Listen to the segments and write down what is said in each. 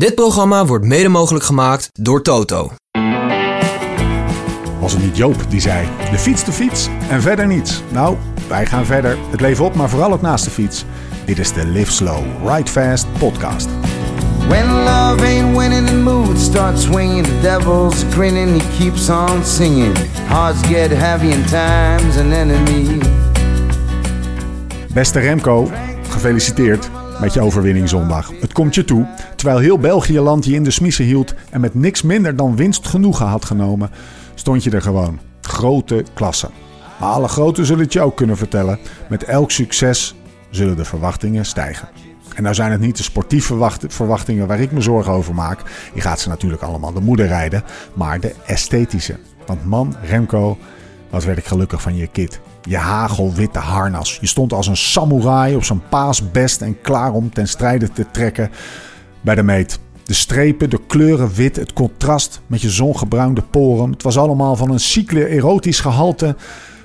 Dit programma wordt mede mogelijk gemaakt door Toto. Was het niet Joop die zei: de fiets, de fiets en verder niets? Nou, wij gaan verder. Het leven op, maar vooral ook naast de fiets. Dit is de Live Slow, Ride Fast podcast. When love ain't winning, the mood starts swinging. The devil's grinning, he keeps on singing. Hearts get heavy and time's an enemy. Beste Remco, gefeliciteerd met je overwinning zondag. Het komt je toe, terwijl heel België land je in de smiezen hield en met niks minder dan winst genoegen had genomen, stond je er gewoon. Grote klasse. Maar alle groten zullen het je ook kunnen vertellen. Met elk succes zullen de verwachtingen stijgen. En nou zijn het niet de sportieve verwachtingen waar ik me zorgen over maak. Je gaat ze natuurlijk allemaal de moeder rijden. Maar de esthetische. Want man, Remco, wat werd ik gelukkig van je kit. Je hagelwitte harnas. Je stond als een samurai op zijn paasbest en klaar om ten strijde te trekken bij de meet. De strepen, de kleuren wit, het contrast met je zongebruinde poren. Het was allemaal van een cycle erotisch gehalte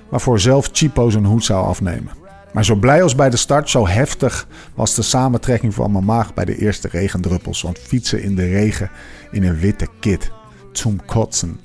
waarvoor zelf Chipo zijn hoed zou afnemen. Maar zo blij als bij de start, zo heftig was de samentrekking van mijn maag bij de eerste regendruppels. Want fietsen in de regen in een witte kit. Zum kotsen.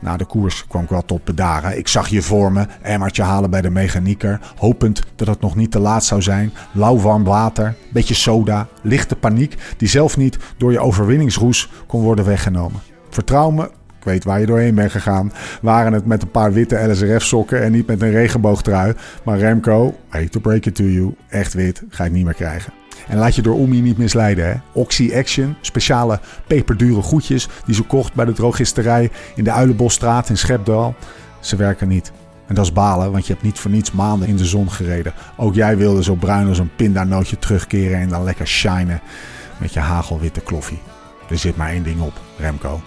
Na de koers kwam ik wel tot bedaren. Ik zag je voor me, emmertje halen bij de mechanieker, hopend dat het nog niet te laat zou zijn. Lauw warm water, beetje soda, lichte paniek die zelf niet door je overwinningsroes kon worden weggenomen. Vertrouw me, ik weet waar je doorheen bent gegaan. Waren het met een paar witte LSRF-sokken en niet met een regenboogtrui. Maar Remco, I hate to break it to you, echt wit ga ik niet meer krijgen. En laat je door Omi niet misleiden. Hè? Oxy Action, speciale peperdure goedjes die ze kocht bij de drogisterij in de Uilenbosstraat in Schepdal. Ze werken niet. En dat is balen, want je hebt niet voor niets maanden in de zon gereden. Ook jij wilde zo bruin als een pindanootje terugkeren en dan lekker shinen met je hagelwitte kloffie. Er zit maar één ding op, Remco.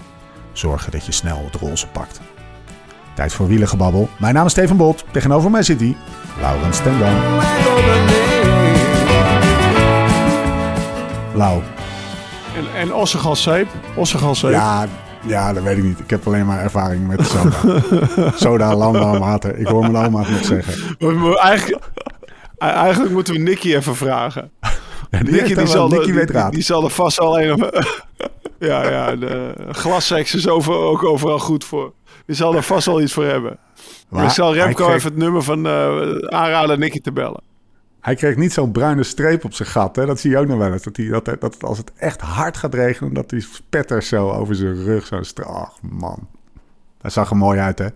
Zorgen dat je snel het roze pakt. Tijd voor wielengebabbel. Mijn naam is Steven Bolt. Tegenover mij zit hij, Laurens Tendam. Lau. En, en ossegalzeep? Ossegalzeep? Ja, ja, dat weet ik niet. Ik heb alleen maar ervaring met soda. soda, landbouw, water. Ik hoor mijn oma nog zeggen. Eigenlijk, eigenlijk moeten we Nicky even vragen. Ja, die Nicky, die, zal, Nicky weet raad. Die, die, zal er vast al een... ja, ja, de glasseks is over, ook overal goed voor. Die zal er vast wel iets voor hebben. Maar, ik zal Remco even het nummer van uh, aanraden Nicky te bellen. Hij kreeg niet zo'n bruine streep op zijn gat. Hè? Dat zie je ook nog wel eens. Dat, hij, dat, dat als het echt hard gaat regenen, dat die spetter zo over zijn rug zo Ach, man. Dat zag er mooi uit, hè?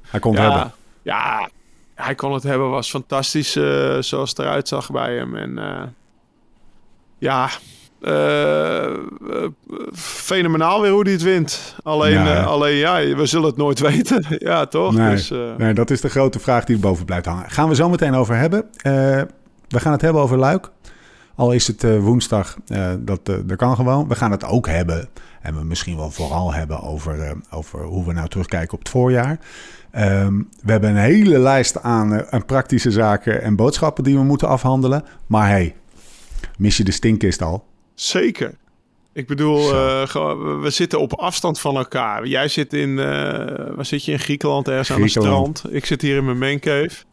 Hij kon het hebben. Ja, hij kon het hebben. Was fantastisch uh, zoals het eruit zag bij hem. En uh, ja, uh, fenomenaal weer hoe hij het wint. Alleen, ja, alleen ja, we zullen het nooit weten. ja, toch? Nee, dus, nee, dat is de grote vraag die boven blijft hangen. Gaan we zo meteen over hebben. we gaan het hebben over Luik. Al is het woensdag, dat, dat kan gewoon. We gaan het ook hebben, en we misschien wel vooral hebben, over, over hoe we nou terugkijken op het voorjaar. Um, we hebben een hele lijst aan, aan praktische zaken en boodschappen die we moeten afhandelen. Maar hey, mis je de stinkist al? Zeker. Ik bedoel, uh, we zitten op afstand van elkaar. Jij zit in, uh, waar zit je in Griekenland ergens aan het strand? Ik zit hier in mijn mancave.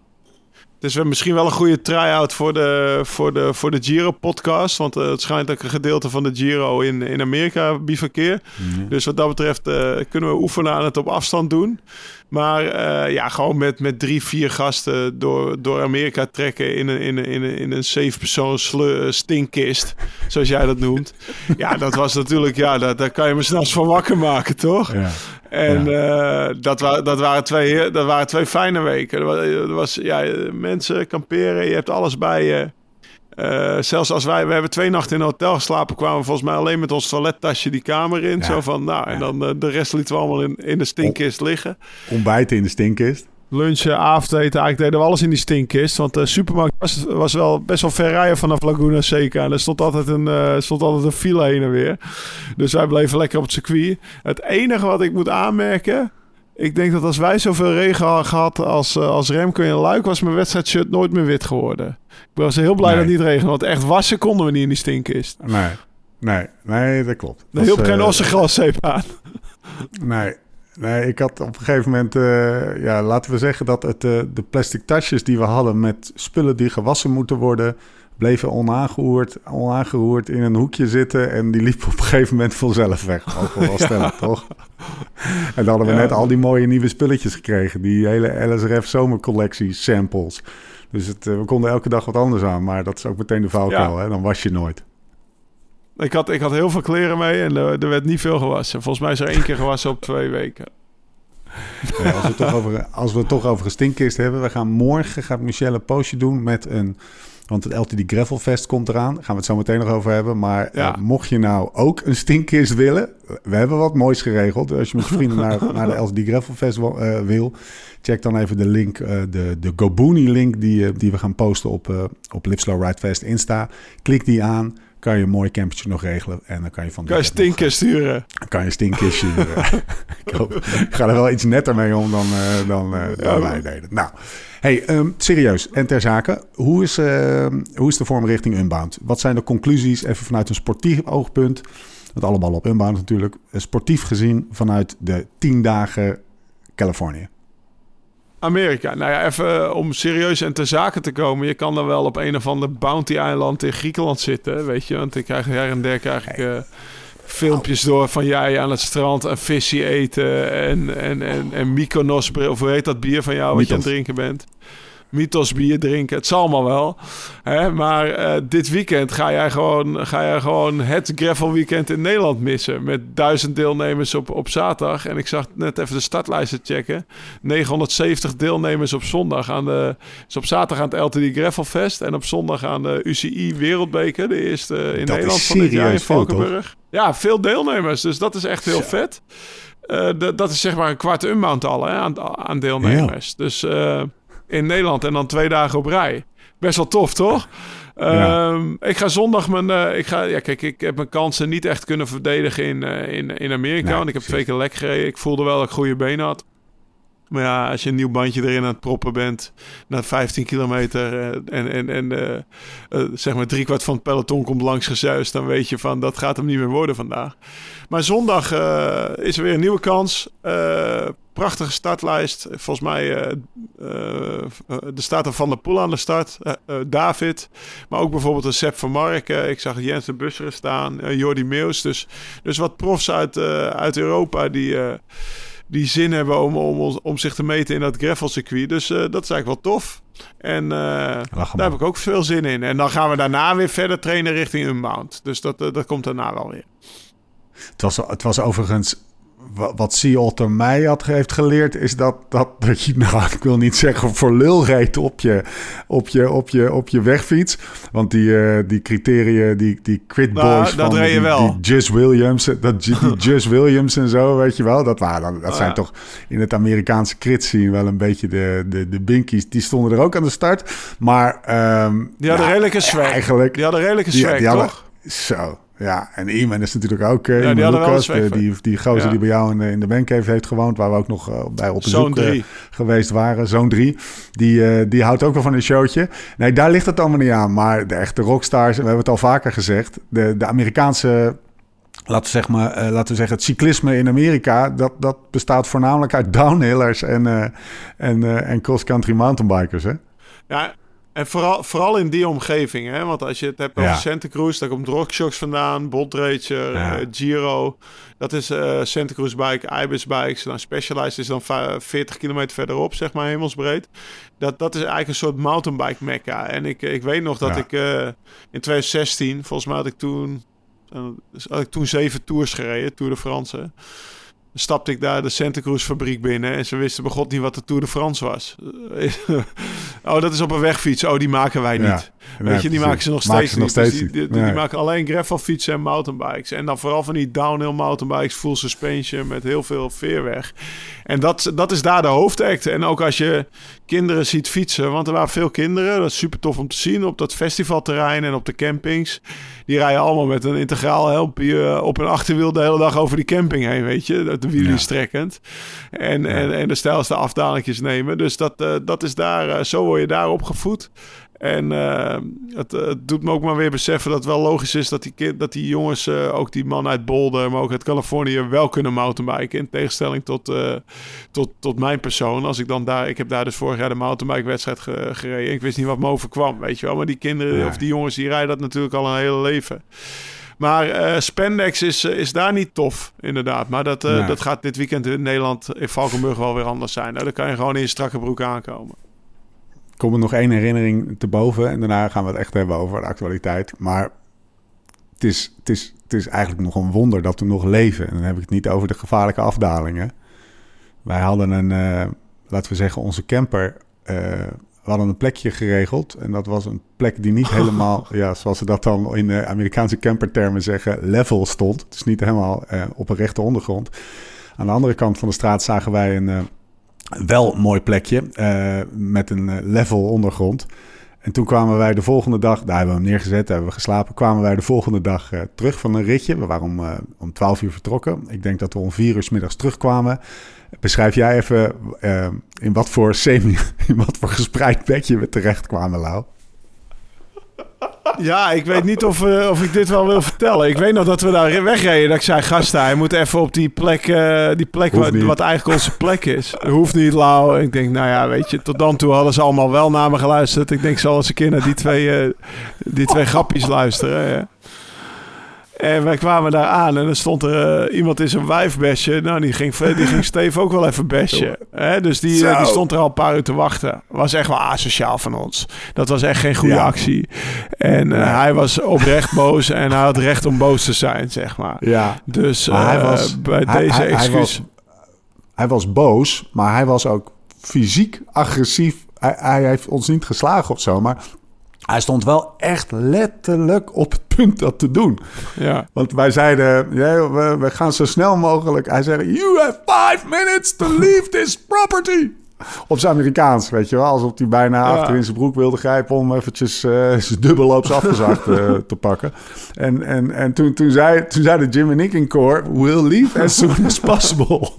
Dus we hebben misschien wel een goede try-out voor de, voor de, voor de Giro-podcast. Want uh, het schijnt ook een gedeelte van de Giro in, in Amerika bivakkeer. Mm Dus wat dat betreft kunnen we oefenen aan het op afstand doen. Maar uh, ja, gewoon met, met drie, vier gasten door, door Amerika trekken in een, in een, in een, in een safe persoon stinkkist, zoals jij dat noemt. Ja, dat was natuurlijk, ja, daar, daar kan je me s'nachts van wakker maken, toch? Ja. En ja. Uh, dat, wa dat, waren twee, dat waren twee fijne weken. Er was, er was ja, mensen kamperen, je hebt alles bij je. Uh, zelfs als wij, we hebben twee nachten in een hotel geslapen, kwamen we volgens mij alleen met ons toilettasje die kamer in. Ja. Zo van, nou, en dan uh, de rest lieten we allemaal in, in de stinkkist liggen. Ontbijten in de stinkkist. Lunchen, avondeten, eigenlijk deden we alles in die stinkkist. Want de supermarkt was, was wel best wel ver rijden vanaf Laguna Seca. En er stond altijd, een, uh, stond altijd een file heen en weer. Dus wij bleven lekker op het circuit. Het enige wat ik moet aanmerken, ik denk dat als wij zoveel regen hadden gehad als, uh, als Remco in Luik... was mijn wedstrijdshirt nooit meer wit geworden. Ik was heel blij nee. dat het niet regende. Want echt wassen konden we niet in die stinkist. Nee, nee, nee dat klopt. Er hielp geen uh, glaszeep aan. Nee, nee, ik had op een gegeven moment... Uh, ja, laten we zeggen dat het, uh, de plastic tasjes die we hadden... met spullen die gewassen moeten worden bleven onaangeroerd, onaangeroerd in een hoekje zitten. En die liepen op een gegeven moment vanzelf weg. Ook wel stellen, toch? En dan hadden we net al die mooie nieuwe spulletjes gekregen. Die hele LSRF zomercollectie samples. Dus het, we konden elke dag wat anders aan. Maar dat is ook meteen de valkuil, hè? Dan was je nooit. Ik had, ik had heel veel kleren mee en er, er werd niet veel gewassen. Volgens mij is er één keer gewassen op twee weken. Ja, als, we toch over, als we het toch over een stinkkist hebben. We gaan morgen, gaat Michelle een postje doen met een... Want het LTD Gravelfest komt eraan. Daar gaan we het zo meteen nog over hebben. Maar Ja. eh, mocht je nou ook een stinkkist willen... We hebben wat moois geregeld. Als je met je vrienden naar, naar de LTD Gravelfest wil, eh, wil... Check dan even de link, eh, de, de Gobuni link die, die we gaan posten op, op Live Slow Ride Fest Insta. Klik die aan. Kan je een mooi campertje nog regelen. En dan kan je van de Kan je nog, stinken sturen. dan kan je stinkkistje. eh, ik, hoop, ik ga er wel iets netter mee om dan, eh, dan, eh, dan wij deden. Nou, hey, ehm, serieus en ter zake. Hoe is, ehm, hoe is de vorm richting Unbound? Wat zijn de conclusies, even vanuit een sportief oogpunt? Want allemaal op Unbound natuurlijk. Eh, Sportief gezien vanuit de 10 dagen Californië. Amerika. Nou ja, even eh, om serieus en ter zake te komen. Je kan dan wel op een of ander bounty-eiland in Griekenland zitten, weet je. Want ik krijg her en der krijg ik, eh, filmpjes door van jij aan het strand een visje eten. En, en, en, en Mykonos, of hoe heet dat bier van jou wat je aan het drinken bent? Mythos bier drinken. Het zal allemaal wel. Hè? Maar eh, dit weekend ga jij, gewoon, ga jij gewoon het gravel weekend in Nederland missen. Met duizend deelnemers op, op zaterdag. En ik zag net even de startlijsten checken. 970 deelnemers op zondag. Aan de, is op zaterdag aan het LTD Gravel Fest. En op zondag aan de UCI Wereldbeker. De eerste in Dat is Nederland van dit jaar in? Valkenburg. Ja, veel deelnemers. Dus dat is echt heel vet. Eh, dat is zeg maar een kwart unbound al hè, aan, aan deelnemers. Dus eh, in Nederland en dan twee dagen op rij. Best wel tof, toch? Ja. Ehm, ik ga zondag mijn... eh, ik ga, ja, kijk, ik heb mijn kansen niet echt kunnen verdedigen in, eh, in, in Amerika. Nee, want ik heb twee keer lek gereden. Ik voelde wel dat ik goede benen had. Maar ja, als je een nieuw bandje erin aan het proppen bent... na 15 kilometer eh, en, en, en zeg maar driekwart van het peloton komt langs gezuist... dan weet je van, dat gaat hem niet meer worden vandaag. Maar zondag is er weer een nieuwe kans. Prachtige startlijst. Volgens mij eh, er staat er Van der Poel aan de start. David. Maar ook bijvoorbeeld een Sepp van Mark. Eh, ik zag Jens de Busseren staan. Jordi Meus. Dus, dus wat profs uit, uit Europa die... die zin hebben om, om, ons- om zich te meten in dat gravelcircuit. Dus dat is eigenlijk wel tof. En daar heb ik ook veel zin in. En dan gaan we daarna weer verder trainen richting Unbound. Dus dat, dat komt daarna wel weer. Het was, het was overigens wat Sea Otter mij had, heeft geleerd, is dat, dat, dat je, nou, ik wil niet zeggen voor lul reed op je, op je, op je, op je wegfiets. Want die, eh, die criteria, die, die crit Nou, boys dat van reed je die, wel. die Just Williams, dat, die Just Williams en zo, weet je wel. Dat, waren, dat Oh, zijn ja. toch in het Amerikaanse crit zien wel een beetje de, de, de binkies. Die stonden er ook aan de start. Maar ehm, Die hadden ja, redelijke swag. Eigenlijk, Die hadden redelijke die, swag, die hadden- toch? Zo, ja. En Iman is natuurlijk ook... Uh, Ja, die Lucas, van- die, die gozer Ja. die bij jou in de, in de Mancave heeft gewoond... waar we ook nog eh, bij op bezoek eh, geweest waren. Zo'n drie. Die, eh, die houdt ook wel van een showtje. Nee, daar ligt het allemaal niet aan. Maar de echte rockstars, we hebben het al vaker gezegd... de, de Amerikaanse... Laten we, zeg maar, eh, laten we zeggen, het cyclisme in Amerika... dat, dat bestaat voornamelijk uit downhillers en, eh, en, eh, en cross-country mountainbikers, hè? Ja, en vooral, vooral in die omgeving. Hè? Want als je het hebt over Ja. Santa Cruz, daar komt Rockshocks vandaan, Ja. eh, Giro. Dat is eh Santa Cruz Bike, Ibis Bikes. Dan Specialized is dan va- 40 kilometer verderop, zeg maar, hemelsbreed. Dat, dat is eigenlijk een soort mountainbike mecca. En ik, ik weet nog dat ik eh, in 2016, volgens mij had ik toen, had ik toen zeven tours gereden, Tour de France. Stapte ik daar de Santa Cruz fabriek binnen en ze wisten begot niet wat de Tour de France was. oh, dat is op een wegfiets. Oh, die maken wij niet. Ja. Weet je, die maken ze nog Maken steeds ze nog niet. Dus die, niet. die, die maken alleen gravelfietsen en mountainbikes. En dan vooral van die downhill mountainbikes, full suspension met heel veel veerweg. En dat, dat is daar de hoofdact. En ook als je kinderen ziet fietsen, want er waren veel kinderen. Dat is super tof om te zien op dat festivalterrein en op de campings. Die rijden allemaal met een integraal helmpje eh, op een achterwiel de hele dag over die camping heen, weet je. Dat de wielen Ja. strekkend. En, en, en de stijlste afdalingjes nemen. Dus dat, eh, dat is daar, eh, zo word je daar opgevoed. En uh, het, het, doet me ook maar weer beseffen dat het wel logisch is dat die, dat die jongens, uh, ook die man uit Boulder, maar ook uit Californië, wel kunnen mountainbiken. In tegenstelling tot, uh, tot, tot mijn persoon. Als ik dan daar, ik heb daar dus vorig jaar de mountainbike-wedstrijd ge, gereden. Ik wist niet wat me overkwam, weet je wel. Maar die kinderen, of die jongens, die rijden dat natuurlijk al een hele leven. Maar spandex is, is daar niet tof, inderdaad. Maar dat, nee. dat gaat dit weekend in Nederland, in Valkenburg, wel weer anders zijn. Nou, dan kan je gewoon in je strakke broek aankomen komt er nog één herinnering te boven. En daarna gaan we het echt hebben over de actualiteit. Maar het is, het is, het is eigenlijk nog een wonder dat we nog leven. En dan heb ik het niet over de gevaarlijke afdalingen. Wij hadden een, uh, laten we zeggen, onze camper. Uh, we hadden een plekje geregeld. En dat was een plek die niet helemaal, ja, zoals ze dat dan in de Amerikaanse campertermen zeggen, level stond. Het is niet helemaal uh, op een rechte ondergrond. Aan de andere kant van de straat zagen wij een wel een mooi plekje uh, met een eh, level ondergrond. En toen kwamen wij de volgende dag, daar hebben we hem neergezet, hebben we geslapen. Kwamen wij de volgende dag uh, terug van een ritje. We waren om, uh, om 12 uur vertrokken. Ik denk dat we om 4 uur s middags terugkwamen. Beschrijf jij even in wat voor semi, in wat voor gespreid bedje we terecht kwamen, Lau? Ja, ik weet niet of, uh, of ik dit wel wil vertellen. Ik weet nog dat we daar wegreden. Dat ik zei, gasta, hij moet even op die plek, uh, die plek wat, wat, eigenlijk onze plek is. Hoeft niet, Lau. Ik denk, nou ja, weet je, tot dan toe hadden ze allemaal wel naar me geluisterd. Ik denk, ik zal eens een keer naar die twee, uh, die twee grappies luisteren. Ja. En wij kwamen daar aan en er stond er uh, iemand in zijn wijfbesje. Nou, die ging, die ging Steve ook wel even besje. Hè? Dus die, uh, die stond er al een paar uur te wachten. Was echt wel asociaal van ons. Dat was echt geen goede ja. actie. En uh, hij was oprecht boos en hij had recht om boos te zijn, zeg maar. Ja. Dus hij was, bij hij, deze hij, excuus... Hij was, hij was boos, maar hij was ook fysiek agressief. Hij, hij heeft ons niet geslagen of zo, maar hij stond wel echt letterlijk op het punt dat te doen. Ja. Want wij zeiden, ja, we, we, gaan zo snel mogelijk. Hij zei, you have five minutes to leave this property. Op zijn Amerikaans, weet je wel. Alsof hij bijna ja. achter in zijn broek wilde grijpen... om eventjes uh, zijn dubbelloops afgezakt uh, te pakken. En, en, en toen, toen, zei, toen zeiden Jim en ik in koor... we'll leave as soon as possible.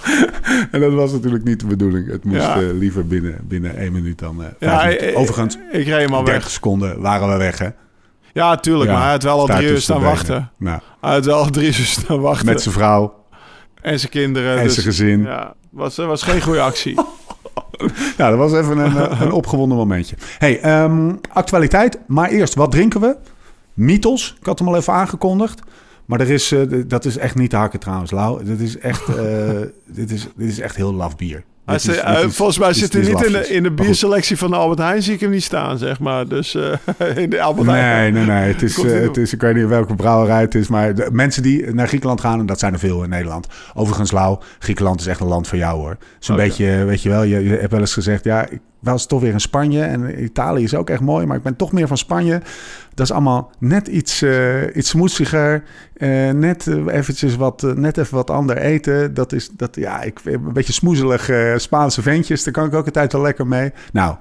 en dat was natuurlijk niet de bedoeling. Het moest ja. uh, liever binnen, binnen één minuut dan ja, ik, Overigens, ik reed hem al 30 weg. seconden waren we weg, hè? Ja, tuurlijk. Ja, maar hij had wel al drie uur staan wachten. Nou. Hij had wel al drie uur staan wachten. Met zijn vrouw. En zijn kinderen. En dus, zijn gezin. Ja, was, was geen goede actie. nou, dat was even een, een opgewonden momentje. hey, um, actualiteit. Maar eerst, wat drinken we? Mythos. Ik had hem al even aangekondigd. Maar er is, uh, dat is echt niet te hakken trouwens, Lau. Dit is echt, uh, dit is, dit is echt heel laf bier. Is, is, uh, volgens mij zit hij niet in de, in de bierselectie van Albert Heijn. Zie ik hem niet staan, zeg maar. Dus in de Albert Heijn. Nee, nee, nee. Het is, het is, ik weet niet welke brouwerij het is. Maar de mensen die naar Griekenland gaan, en dat zijn er veel in Nederland. Overigens, Lau, Griekenland is echt een land voor jou hoor. Zo'n okay. beetje, weet je wel, je, je hebt wel eens gezegd, ja, ik was toch weer in Spanje. En Italië is ook echt mooi, maar ik ben toch meer van Spanje. Dat is allemaal net iets, uh, iets. Uh, net eventjes wat, uh, net even wat ander eten. Dat is, dat, ja, ik, een beetje smoezelig Spaanse ventjes. Daar kan ik ook altijd wel lekker mee. Nou,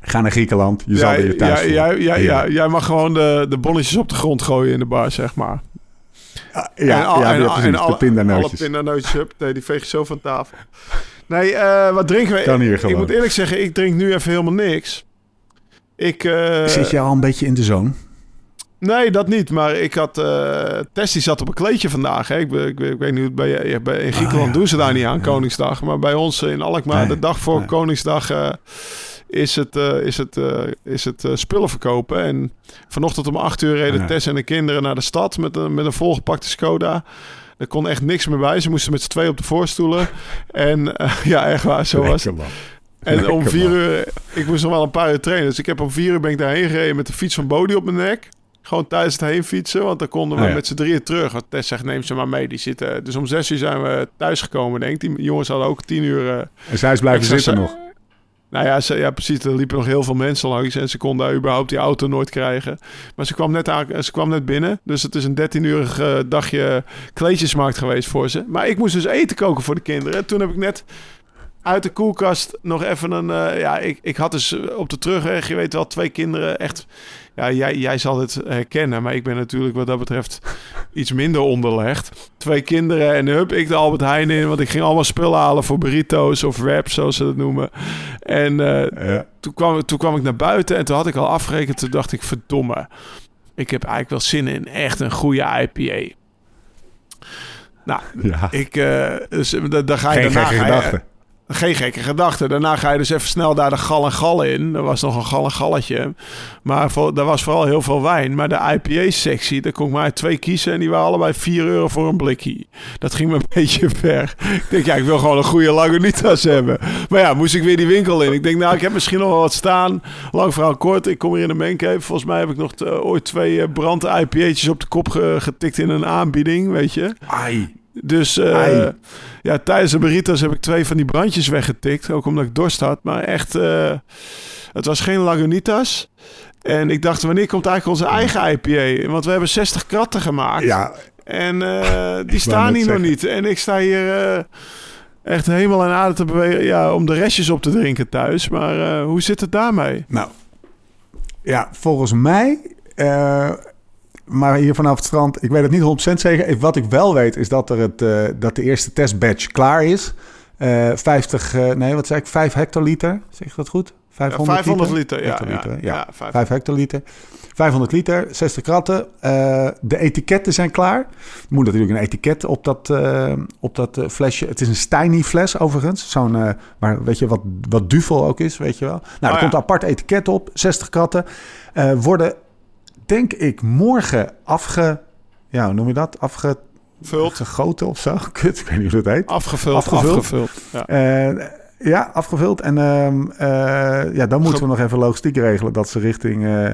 ga naar Griekenland. Je ja, zal weer thuis ja, ja, jij mag gewoon de, de bonnetjes op de grond gooien in de bar, zeg maar. Ja, ja, en, al, ja, en, en alle, de pindanootjes. Alle pindanootjes, nee, die veeg je zo van tafel. Nee, uh, wat drinken we? Kan hier gewoon. ik moet eerlijk zeggen, ik drink nu even helemaal niks. Ik, uh, Zit je al een beetje in de zone? Nee, dat niet. Maar ik had... Uh, Tessie zat op een kleedje vandaag. Hè. Ik, ik, ik, weet niet, bij, bij, in Griekenland ah, ja. doen ze daar niet aan. Koningsdag. Maar bij ons in Alkmaar, nee. de dag voor nee. Koningsdag... Uh, is het, uh, is het, is het spullen verkopen. En vanochtend om acht uur reden ja. Tess en de kinderen naar de stad... met een, met een volgepakte Skoda... Er kon echt niks meer bij. Ze moesten met z'n twee op de voorstoelen. En ja, echt waar, zo was het. En Lekker om vier man. uur... Ik moest nog wel een paar uur trainen. Dus ik heb om vier uur ben ik daarheen gereden met de fiets van Bodie op mijn nek. Gewoon tijdens het heen fietsen. Want dan konden we oh, ja. met z'n drieën terug. Want Tess zegt, neem ze maar mee. Die zitten... Dus om zes uur zijn we thuisgekomen, denk ik. Die jongens hadden ook tien uur... Uh, en zij is blijven zitten nog? Nou ja, ze, ja, precies. Er liepen nog heel veel mensen langs en ze konden überhaupt die auto nooit krijgen. Maar ze kwam net, aan, ze kwam net binnen. Dus het is een 13-urig uh, dagje kleedjesmarkt geweest voor ze. Maar ik moest dus eten koken voor de kinderen. Toen heb ik net uit de koelkast nog even een... eh, ja, ik, ik had dus op de terugweg, je weet wel, twee kinderen echt... Ja, jij, jij zal het herkennen, maar ik ben natuurlijk wat dat betreft iets minder onderlegd. Twee kinderen en hup, ik de Albert Heijn in, want ik ging allemaal spullen halen voor burritos of wraps, zoals ze dat noemen. En eh, Ja. toen, kwam, toen kwam ik naar buiten en toen had ik al afgerekend. Toen dacht ik, verdomme, ik heb eigenlijk wel zin in echt een goede IPA. Nou, Ja. ik, eh, dus, da- daar ga je Geen daarna... gekke. Geen gekke gedachte. Daarna ga je dus even snel daar de gal en gal in. Er was nog een gal en galletje. Maar daar was vooral heel veel wijn. Maar de IPA-sectie, daar kon ik maar twee kiezen. En die waren allebei 4 euro voor een blikje. Dat ging me een beetje ver. Ik denk, ja, ik wil gewoon een goede Lagunitas hebben. Maar ja, moest ik weer die winkel in. Ik denk, nou, ik heb misschien nog wel wat staan. Lang verhaal kort. Ik kom hier in de mancave. Volgens mij heb ik nog eh, ooit twee eh, brand IPA'tjes op de kop ge- getikt in een aanbieding, weet je. Ai. Dus eh, ja, tijdens de burritos heb ik twee van die brandjes weggetikt. Ook omdat ik dorst had. Maar echt, eh, het was geen Lagunitas. En ik dacht, wanneer komt eigenlijk onze eigen IPA? Want we hebben 60 kratten gemaakt. Ja, En eh, die staan hier nog niet. En ik sta hier echt hemel en aarde te bewegen ja, om de restjes op te drinken thuis. Maar hoe zit het daarmee? nou. Ja, volgens mij... maar hier vanaf het strand, ik weet het niet 100% zeker. Wat ik wel weet is dat, er het, eh, dat de eerste testbatch klaar is. Eh 50, eh, nee, wat zei ik? 5 hectoliter. Zeg ik dat goed? 500, 500 liter, ja, Hectoliter, ja, ja. ja, vijf- 5 hectoliter. 500 liter, 60 kratten. Eh, de etiketten zijn klaar. Er moet natuurlijk een etiket op dat, eh, op dat flesje. Het is een Steiny fles overigens. Zo'n, waar, weet je, wat, wat duvel ook is, weet je wel. Nou, er ja. komt een apart etiket op. 60 kratten. Worden, denk ik, morgen afge... Ja, hoe noem je dat? Afge... Vult, Gegoten of zo? Kut, ik weet niet hoe dat heet. afgevuld, Afgevuld. afgevuld. Ja. Eh, ja, afgevuld. En ehm, eh, ja, dan moeten we nog even logistiek regelen dat ze richting, eh,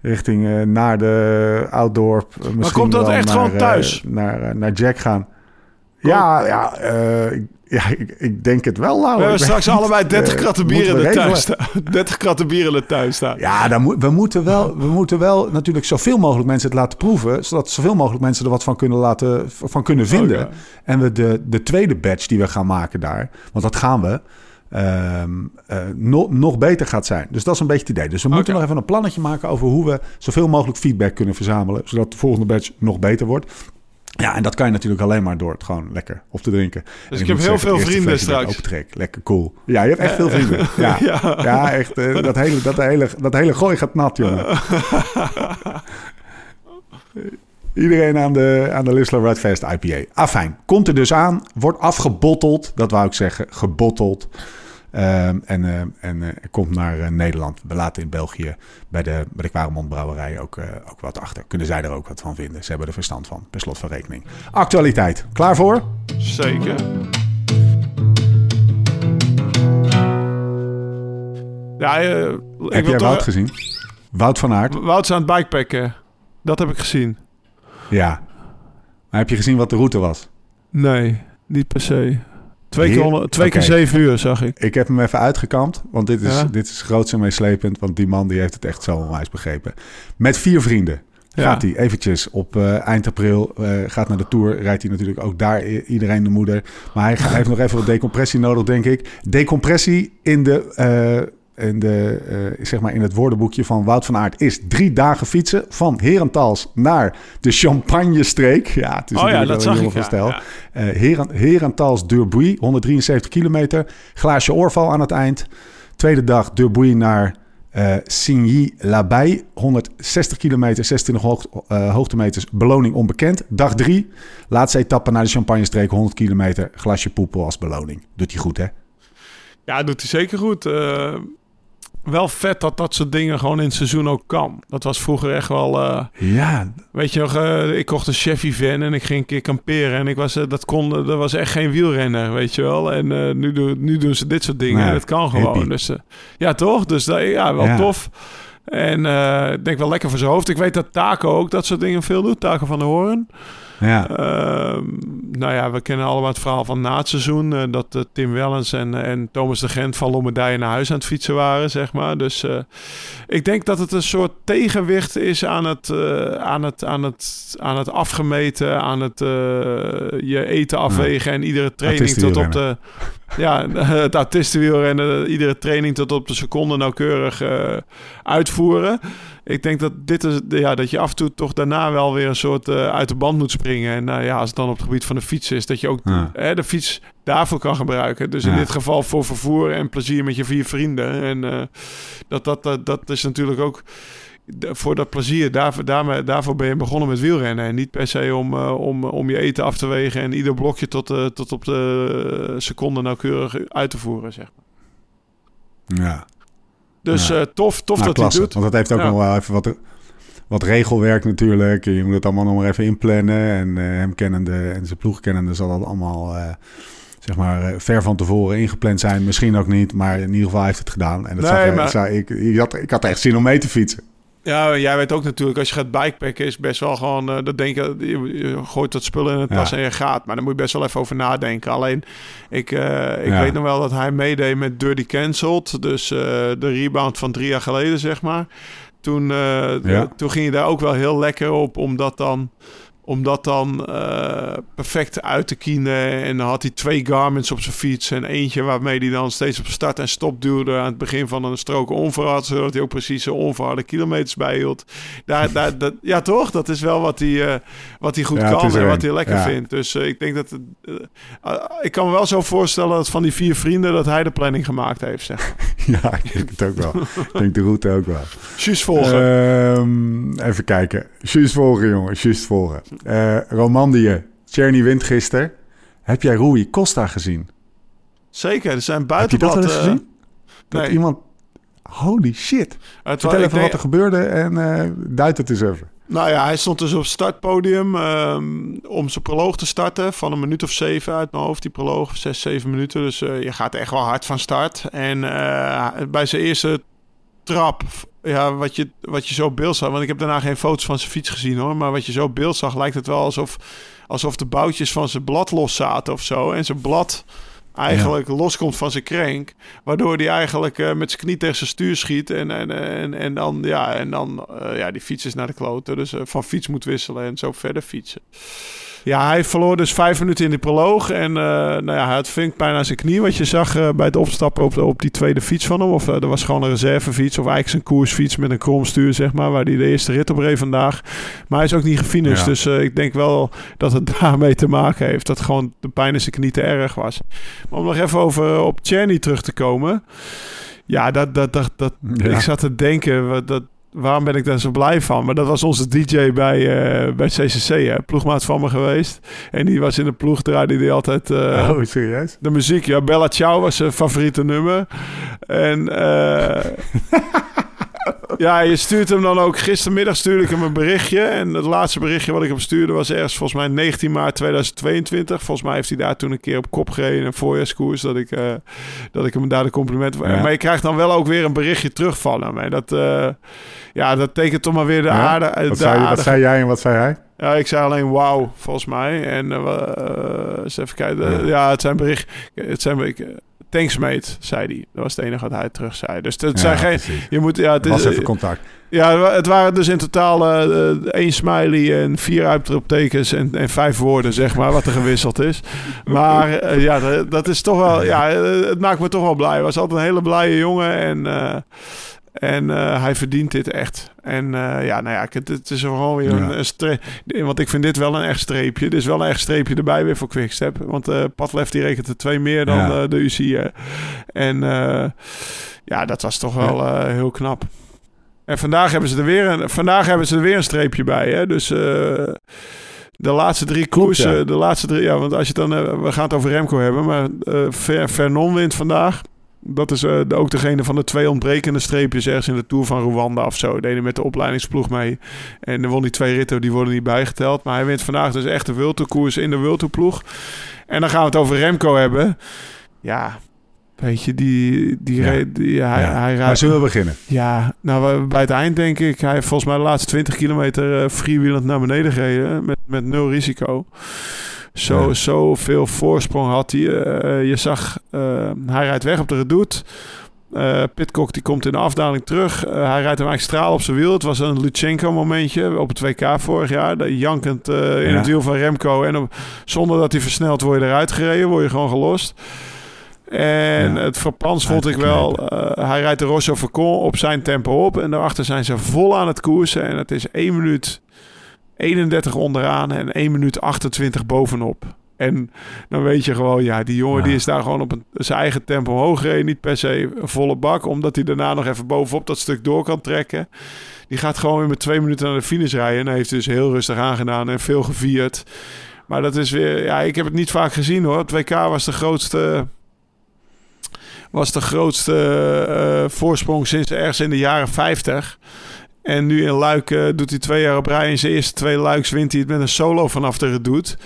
richting naar de outdoor. eh, misschien komt dat wel echt naar, gewoon thuis? naar, naar Jack gaan. Ja, ja, eh, ik- ja ik, ik denk het wel, Lau. We hebben straks niet. allebei 30 Eh, kratten bier in de tuin staan. 30 kratten bier in de tuin staan. Ja, dan moet, we, moeten wel, we moeten wel natuurlijk zoveel mogelijk mensen het laten proeven. Zodat zoveel mogelijk mensen er wat van kunnen, laten, van kunnen vinden. Oh, ja. En we de, de tweede batch die we gaan maken daar, want dat gaan we, eh, nog, nog beter gaat zijn. Dus dat is een beetje het idee. Dus we moeten nog even een plannetje maken over hoe we zoveel mogelijk feedback kunnen verzamelen. Zodat de volgende batch nog beter wordt. Ja, en dat kan je natuurlijk alleen maar door het gewoon lekker op te drinken. En ik heb heel zeggen, veel vrienden straks. opentrek. Lekker cool. Ja, je hebt echt veel vrienden. Ja, Ja. ja. echt. eh, dat, hele, dat, hele, dat hele gooi gaat nat, jongen. Iedereen aan de, aan de Lissler Redfest IPA. Afijn, komt er dus aan. Wordt afgebotteld. Dat wou ik zeggen. Gebotteld. Ehm, en eh, en eh, komt naar eh, Nederland. We laten in België bij de, bij de Quaremont Brouwerij ook, ook wat achter. Kunnen zij er ook wat van vinden. Ze hebben er verstand van, per slot van rekening. Actualiteit. Klaar voor? Zeker. Ja, ik Heb jij. Wout gezien? Wout van Aert? Wout is aan het bikepacken. Dat heb ik gezien. Ja. Maar heb je gezien wat de route was? Nee, niet per se. Twee keer, Heer- honderd- twee keer Oké. zeven uur, zag ik. Ik heb hem even uitgekampt, want dit is, Ja. dit is groots en meeslepend. Want die man die heeft het echt zo onwijs begrepen. Met vier vrienden Ja. gaat hij eventjes op eh, eind april, eh, gaat naar de Tour. Rijdt hij natuurlijk ook daar iedereen de moeder. Maar hij, heeft nog even wat decompressie nodig, denk ik. Decompressie in de... in, de, eh, zeg maar in het woordenboekje van Wout van Aert is drie dagen fietsen van Herentals naar de Champagne-streek. Ja, het is Oh ja, dat zag een ik. Ja. Ja. Eh Heren, Herentals Durbuy, 173 kilometer. Glaasje oorval aan het eind. Tweede dag Durbuy naar eh Signy-l'Abbaye. 160 kilometer, 26 hoog, eh, hoogtemeters. Beloning onbekend. Dag drie. Laatste etappe naar de Champagne-streek. 100 kilometer. Glasje poepel als beloning. Doet hij goed, hè? Ja, doet hij zeker goed. Eh, wel vet dat dat soort dingen gewoon in het seizoen ook kan. Dat was vroeger echt wel... eh, Ja, weet je nog, eh, ik kocht een Chevy van en ik ging een keer kamperen. En ik was, eh, dat, kon, dat was echt geen wielrenner, weet je wel. En nu, doen, nu doen ze dit soort dingen en dat kan gewoon. hippie. Dus, ja, toch? Dus dat, ja, wel Ja. tof. En ik denk wel lekker voor zijn hoofd. Ik weet dat Taco ook dat soort dingen veel doet. Taco van de Hoorn. Ja. Ehm, nou ja, we kennen allemaal het verhaal van na het seizoen. eh, dat eh, Tim Wellens en, eh, en Thomas de Gent van Lommerdije naar huis aan het fietsen waren, zeg maar. Dus ik denk dat het een soort tegenwicht is aan het, aan het, aan het, aan het afgemeten, aan het je eten afwegen en iedere training tot op de... Ja, het artistenwielrennen, iedere training tot op de seconde nauwkeurig uitvoeren. Ik denk dat dit is, ja, dat je af en toe toch daarna wel weer een soort eh, uit de band moet springen. En nou ja, als het dan op het gebied van de fiets is, dat je ook Ja. hè, de fiets daarvoor kan gebruiken. Dus in dit geval voor vervoer en plezier met je vier vrienden. En eh, dat, dat, dat, dat is natuurlijk ook voor dat plezier. Daarvoor, daarmee, daarvoor ben je begonnen met wielrennen. En niet per se om, om, om je eten af te wegen en ieder blokje tot, tot op de seconde nauwkeurig uit te voeren. Zeg. maar. Ja. Dus Ja. eh, tof, tof Nou, dat hij klasse. doet. Want dat heeft ook Ja. nog wel even wat, wat regelwerk natuurlijk. Je moet het allemaal nog maar even inplannen. En eh, hem kennende en zijn ploeg kennende zal dat allemaal... eh, zeg maar, ver van tevoren ingepland zijn. Misschien ook niet, maar in ieder geval heeft het gedaan. En dat Nee, zag, maar- zag- ik, ik, had, ik had echt zin om mee te fietsen. Ja, jij weet ook natuurlijk, als je gaat bikepacken, is best wel gewoon, eh, dat denk je, je, je gooit dat spullen in het Ja. tas en je gaat. Maar daar moet je best wel even over nadenken. Alleen, ik, eh, ik Ja. weet nog wel dat hij meedeed met Dirty Cancelled. Dus eh, de rebound van drie jaar geleden, zeg maar. Toen, Ja. toen ging je daar ook wel heel lekker op, omdat dan om dat dan eh, perfect uit te kienen. En dan had hij twee Garmins op zijn fiets. En eentje waarmee hij dan steeds op start en stop duwde. Aan het begin van een strook onverhard. Zodat hij ook precies de onverharde kilometers bijhield. Daar, daar, dat, ja, toch? Dat is wel wat hij, eh, wat hij goed Ja, kan en wat hij lekker Ja. vindt. Dus eh, ik denk dat... ik kan me wel zo voorstellen dat van die vier vrienden... dat hij de planning gemaakt heeft, zeg. ja, ik denk het ook wel. ik denk de route ook wel. Juist volgen. Ehm, even kijken. Juist volgen, jongen. Juist volgen. Eh Romandie. Czerny wint gisteren. Heb jij Rui Costa gezien? Zeker, er zijn Heb je buitenblad... dat eens eh, gezien? Dat nee. iemand... Holy shit. het Vertel even denk- wat er gebeurde en eh duid het eens even. Nou ja, hij stond dus op het startpodium ehm, om zijn proloog te starten van een minuut of zeven uit mijn hoofd. Die proloog, zes, zeven minuten. Dus eh, je gaat echt wel hard van start. En eh, bij zijn eerste trap, ja, wat je, wat je zo beeld zag, want ik heb daarna geen foto's van zijn fiets gezien hoor, maar wat je zo beeld zag, lijkt het wel alsof, alsof de boutjes van zijn blad los zaten of zo. En zijn blad eigenlijk loskomt van zijn krenk. Waardoor hij eigenlijk eh, met zijn knie tegen zijn stuur schiet. En, en, en, en dan, ja, en dan eh, ja, die fiets is naar de kloten. Dus eh, van fiets moet wisselen en zo verder fietsen. Ja, hij verloor dus vijf minuten in de proloog. En eh, nou ja, hij had vinkpijn aan zijn knie. Wat je zag eh, bij het opstappen op, de, op die tweede fiets van hem. Of eh, er was gewoon een reservefiets. Of eigenlijk zijn koersfiets met een kromstuur, zeg maar. Waar hij de eerste rit op reed vandaag. Maar hij is ook niet gefinished. Ja. Dus ik denk wel dat het daarmee te maken heeft. Dat gewoon de pijn in zijn knie te erg was. Maar om nog even over op Czerny terug te komen. Ja, dat, dat, dat, dat, Ja. ik zat te denken, dat, waarom ben ik daar zo blij van? Maar dat was onze DJ bij, eh, bij CCC, hè? ploegmaat van me geweest. En die was in de ploeg, draaide die altijd eh, oh, serieus? de muziek. Ja, Bella Ciao was zijn favoriete nummer. En eh, ja, je stuurt hem dan ook. Gistermiddag stuurde ik hem een berichtje. En het laatste berichtje wat ik hem stuurde was ergens volgens mij 19 maart 2022. Volgens mij heeft hij daar toen een keer op kop gereden een voorjaarskoers. Dat ik, eh, dat ik hem daar de compliment... Ja. Maar je krijgt dan wel ook weer een berichtje terug van hem. En dat, eh, ja, dat tekent toch maar weer de Ja? aarde... Wat de zei, wat zei jij en wat zei hij? ja, ik zei alleen wauw, volgens mij. En eh, eens even kijken. Ja. Ja, het zijn bericht... Het zijn ik, Thanks mate, zei hij. Dat was het enige wat hij terug zei. Dus het Ja, zijn geen... precies. Je moet, ja, het, was is, even contact. ja, het waren dus in totaal eh, één smiley en vier uitroeptekens en, en vijf woorden, zeg maar, wat er gewisseld is. Maar eh, ja, dat- is toch wel, ja, het maakt me toch wel blij. Hij was altijd een hele blije jongen en, en eh, hij verdient dit echt. En eh, ja, nou ja, het, het is gewoon weer Ja. een, een stre- Want ik vind dit wel een echt streepje. Dit is wel een echt streepje erbij weer voor Quickstep. Want eh Padlef die rekent er twee meer dan Ja. de UCI. eh. En ja, dat was toch wel heel knap. En vandaag hebben ze er weer een, vandaag hebben ze er weer een streepje bij. Hè? Dus de laatste drie koersen, ja. de laatste drie, ja, want als je dan, we gaan het over Remco hebben, maar Ver, Vernon wint vandaag. Dat is eh, ook degene van de twee ontbrekende streepjes ergens in de Tour van Rwanda of zo. Hij met de opleidingsploeg mee. En dan won die twee ritten, die worden niet bijgeteld. Maar hij wint vandaag dus echt de Wilto koers in de Wilto ploeg. En dan gaan we het over Remco hebben. Ja, Weet je, die, die, Ja. hij, Ja. hij Maar rijdt. zullen we beginnen? Ja, nou bij het eind denk ik, hij heeft volgens mij de laatste 20 kilometer eh freewheelend naar beneden gereden met, met nul risico. Zo, Ja. Zoveel voorsprong had hij. Eh, je zag, eh, hij rijdt weg op de redoute. Eh Pitcock die komt in de afdaling terug. Hij rijdt hem eigenlijk straal op zijn wiel. Het was een Lutsenko momentje op het WK vorig jaar. Dat jankend in Ja. het wiel van Remco. En op- zonder dat hij versnelt word je eruit gereden. Word je gewoon gelost. En Ja. het verpans vond ik wel. hij rijdt de Rosso Vercon op zijn tempo op. En daarachter zijn ze vol aan het koersen. En het is 1 minuut 31 onderaan en 1 minuut 28 bovenop. En dan weet je gewoon, ja, die jongen Ja. die is daar gewoon op een, zijn eigen tempo hoog gereden. Niet per se volle bak, omdat hij daarna nog even bovenop dat stuk door kan trekken. Die gaat gewoon weer met twee minuten naar de finish rijden. En hij heeft dus heel rustig aangedaan en veel gevierd. Maar dat is weer, ja, ik heb het niet vaak gezien hoor. Het WK was de grootste, was de grootste eh, voorsprong sinds ergens in de jaren 50. En nu in Luik eh, doet hij twee jaar op rij. In zijn eerste twee Luiks wint hij het met een solo vanaf de redoute.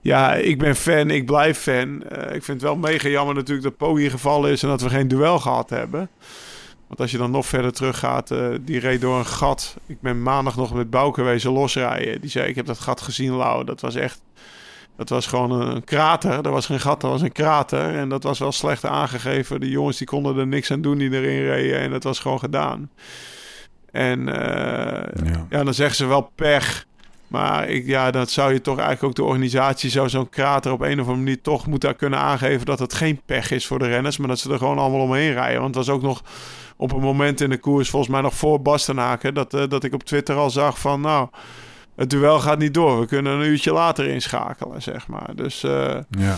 Ja, ik ben fan, ik blijf fan. Eh, ik vind het wel mega jammer natuurlijk dat Poggi gevallen is en dat we geen duel gehad hebben. Want als je dan nog verder terug gaat, eh, die reed door een gat. Ik ben maandag nog met Bouke wezen losrijden. Die zei, ik heb dat gat gezien, Lau. Dat was echt... Dat was gewoon een, krater. Dat was geen gat, dat was een krater. En dat was wel slecht aangegeven. De jongens die konden er niks aan doen die erin reden. En dat was gewoon gedaan. En eh, Ja. ja, dan zeggen ze wel pech. Maar ik, ja, dat zou je toch eigenlijk ook de organisatie zou zo'n krater op een of andere manier toch moeten kunnen aangeven dat het geen pech is voor de renners, maar dat ze er gewoon allemaal omheen rijden. Want het was ook nog op een moment in de koers, volgens mij nog voor Bastenaken, dat, eh, dat ik op Twitter al zag van nou, het duel gaat niet door. We kunnen een uurtje later inschakelen, zeg maar. Dus eh, Ja.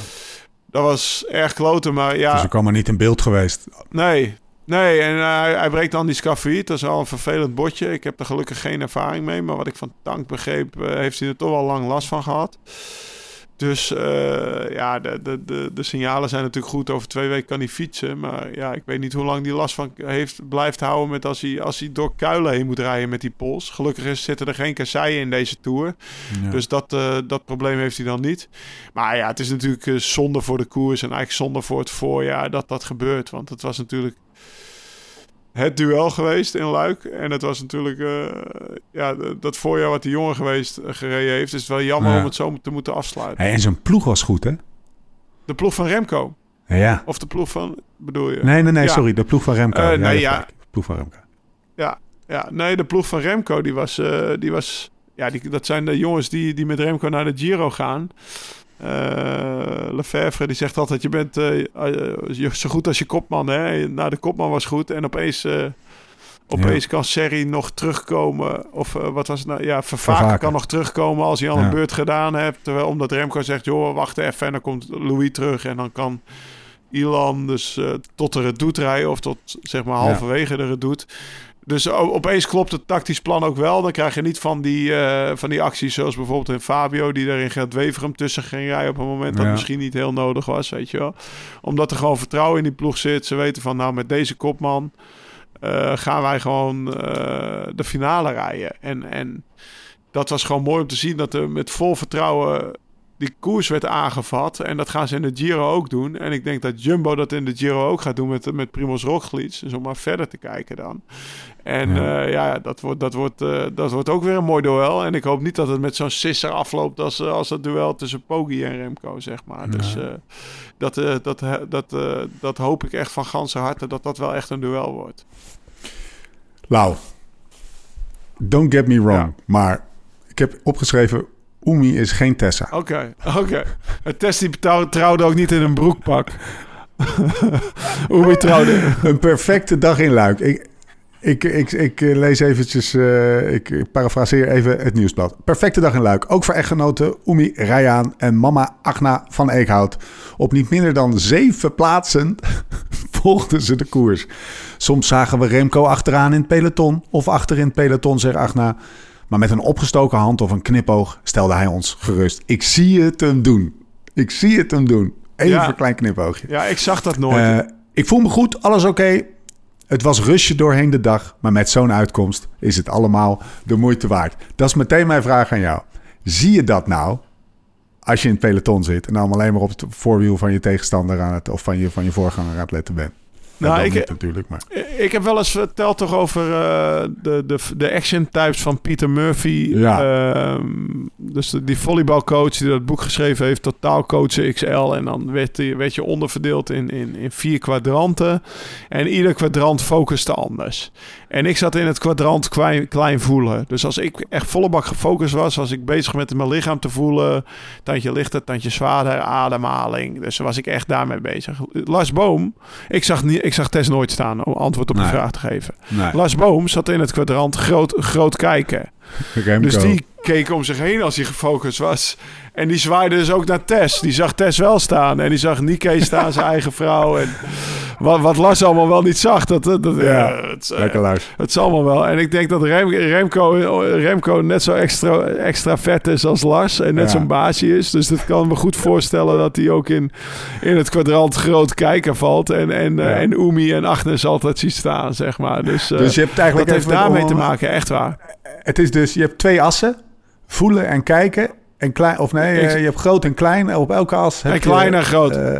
dat was erg kloten, maar ja. Dus ik kwam niet in beeld geweest. Nee, nee. En eh, hij, hij breekt dan die scafoïet. Dat is wel een vervelend botje. Ik heb er gelukkig geen ervaring mee. Maar wat ik van Tank begreep, eh, heeft hij er toch wel lang last van gehad. Dus eh, ja, de, de, de, de signalen zijn natuurlijk goed. Over twee weken kan hij fietsen. Maar ja, ik weet niet hoe lang die last van heeft, blijft houden... met als hij, als hij door Kuilen heen moet rijden met die pols. Gelukkig is, zitten er geen kasseien in deze Tour. Ja. Dus dat, dat probleem heeft hij dan niet. Maar ja, het is natuurlijk zonde voor de koers en eigenlijk zonde voor het voorjaar dat dat gebeurt. Want het was natuurlijk het duel geweest in Luik. En het was natuurlijk eh, ja, dat voorjaar wat die jongen geweest eh, gereden heeft. Is het wel jammer Ja. om het zo te moeten afsluiten. Hey, en zijn ploeg was goed, hè? De ploeg van Remco. Ja, Ja. Of de ploeg van, bedoel je? Nee, nee, nee, Ja. sorry. De ploeg van Remco. Eh, Ja, nee, ja. Ploeg van Remco. Ja, nee, de ploeg van Remco, die was... die was ja, die, dat zijn de jongens die, die met Remco naar de Giro gaan. Eh Lefevre, die zegt altijd... je bent eh, eh, je- zo goed als je kopman, hè? Nou, de kopman was goed en opeens... Opeens kan Serri nog terugkomen. Of wat was het nou? Ja, Vervaken, Vervaken. kan nog terugkomen als hij al Ja. een beurt gedaan heeft. Terwijl omdat Remco zegt, joh, wacht even. En dan komt Louis terug. En dan kan Ilan dus eh, tot de redoute rijden. Of tot zeg maar Ja. halverwege de redoute. Dus opeens klopt het tactisch plan ook wel. Dan krijg je niet van die, eh, van die acties zoals bijvoorbeeld in Fabio... die er in gaat Weverum tussen ging rijden op een moment dat Ja. misschien niet heel nodig was, weet je wel. Omdat er gewoon vertrouwen in die ploeg zit. Ze weten van, nou, met deze kopman eh, gaan wij gewoon eh, de finale rijden. En, en dat was gewoon mooi om te zien dat er met vol vertrouwen die koers werd aangevat. En dat gaan ze in de Giro ook doen. En ik denk dat Jumbo dat in de Giro ook gaat doen met, met Primoz Roglic. Dus om maar verder te kijken dan. En Ja. ja, ja dat, wordt, dat, wordt, eh, dat wordt ook weer een mooi duel. En ik hoop niet dat het met zo'n sisser afloopt als, eh, als dat duel tussen Poggi en Remco, zeg maar. Dus eh, dat, eh, dat, eh, dat, eh, dat hoop ik echt van ganse harte, dat dat wel echt een duel wordt. Lau, don't get me wrong. Ja. Maar ik heb opgeschreven... Oemi is geen Tessa. Oké, oké. Het test die trouw- trouwde ook niet in een broekpak. Hoe wie trouwde. Een perfecte dag in Luik. Ik, ik, ik, ik eh, lees eventjes, eh, ik ik parafraseer even het nieuwsblad. Perfecte dag in Luik. Ook voor echtgenoten Oemi Rayaan en mama Agna van Eekhout. Op niet minder dan zeven plaatsen volgden ze de koers. Soms zagen we Remco achteraan in het peloton of achter in het peloton, zegt Agna. Maar met een opgestoken hand of een knipoog stelde hij ons gerust. Ik zie het hem doen. Ik zie het hem doen. Even Ja. een klein knipoogje. Ja, ik zag dat nooit. Eh, ik voel me goed, alles oké. Het was rusje doorheen de dag, maar met zo'n uitkomst is het allemaal de moeite waard. Dat is meteen mijn vraag aan jou. Zie je dat nou? als je in het peloton zit en dan alleen maar op het voorwiel van je tegenstander aan het of van je, van je voorganger aan het letten bent. Nou, nou, ik, niet, natuurlijk, maar. ik heb wel eens verteld toch over uh, de, de, de action types van Peter Murphy. Ja. Uh, dus die volleybalcoach die dat boek geschreven heeft, Totaal Coachen XL. En dan werd, werd je onderverdeeld in, in, in vier kwadranten. En ieder kwadrant focuste anders. En ik zat in het kwadrant klein, klein voelen. Dus als ik echt volle bak gefocust was, was ik bezig met mijn lichaam te voelen. Tandje lichter, tandje zwaarder, ademhaling. Dus was ik echt daarmee bezig. Lars Boom, ik zag, niet, ik zag Tess nooit staan om antwoord op de vraag te geven. Nee. Lars Boom zat in het kwadrant groot, groot kijken. Remco. Dus die keek om zich heen als hij gefocust was. En die zwaaide dus ook naar Tess. Die zag Tess wel staan. En die zag Nikkei staan, zijn eigen vrouw. En wat, wat Lars allemaal wel niet zag. Dat, dat, Ja, het, Lekker Lars. het is allemaal wel. En ik denk dat Rem, Remco, Remco net zo extra, extra vet is als Lars. En net Ja. zo'n baasje is. Dus dat kan me goed voorstellen dat hij ook in, in het kwadrant groot kijken valt. En, en, eh, Ja. en Umi en Agnes altijd ziet staan, zeg maar. Dus, eh, Dus je hebt eigenlijk dat heeft even daarmee te maken, echt waar. Het is dus, je hebt twee assen. Voelen en kijken. En klein, of nee, Ik- eh, je hebt groot en klein. Op elke as En je, klein en groot. eh,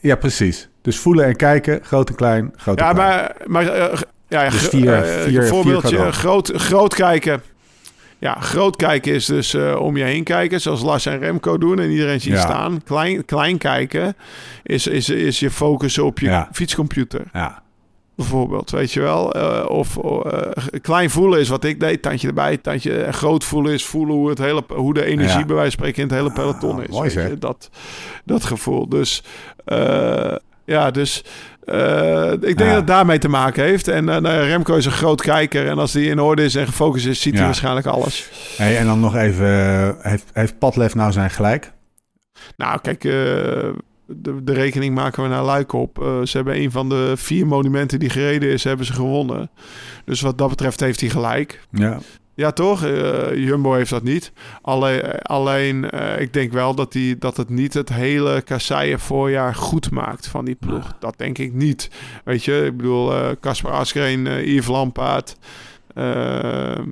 ja, precies. Dus voelen en kijken, groot en klein, groot en Ja, klein. maar, maar eh, ja, Dus vier- vier- een voorbeeldje, vier groot, groot kijken. Ja, groot kijken is dus om je heen kijken, zoals Lars en Remco doen en iedereen ziet Ja. staan. Klein, klein kijken is, is, is je focus op je Ja. fietscomputer, Ja, bijvoorbeeld, weet je wel. Eh, of eh, klein voelen is wat ik deed, tandje erbij, tandje. En groot voelen is voelen hoe, het hele, hoe de energie Ja. bij wijze van spreken in het hele peloton Ah, is. mooi weet zeg. je, dat, dat gevoel. Dus eh, ja, dus eh, ik denk Ja. dat het daarmee te maken heeft. En eh, nou Remco is een groot kijker. En als hij in orde is en gefocust is, ziet hij waarschijnlijk alles. hey, en dan nog even, eh, heeft, heeft Padlef nou zijn gelijk? Nou, kijk, eh, de, de rekening maken we naar Luik op. Eh, ze hebben een van de vier monumenten die gereden is, hebben ze gewonnen. Dus wat dat betreft heeft hij gelijk. Ja, Ja, toch? Eh, Jumbo heeft dat niet. Alleen, alleen eh, ik denk wel dat, die, dat het niet het hele kasseien voorjaar goed maakt van die ploeg. Dat denk ik niet. Weet je, ik bedoel, Casper Askreen, eh Yves Lampaard... eh,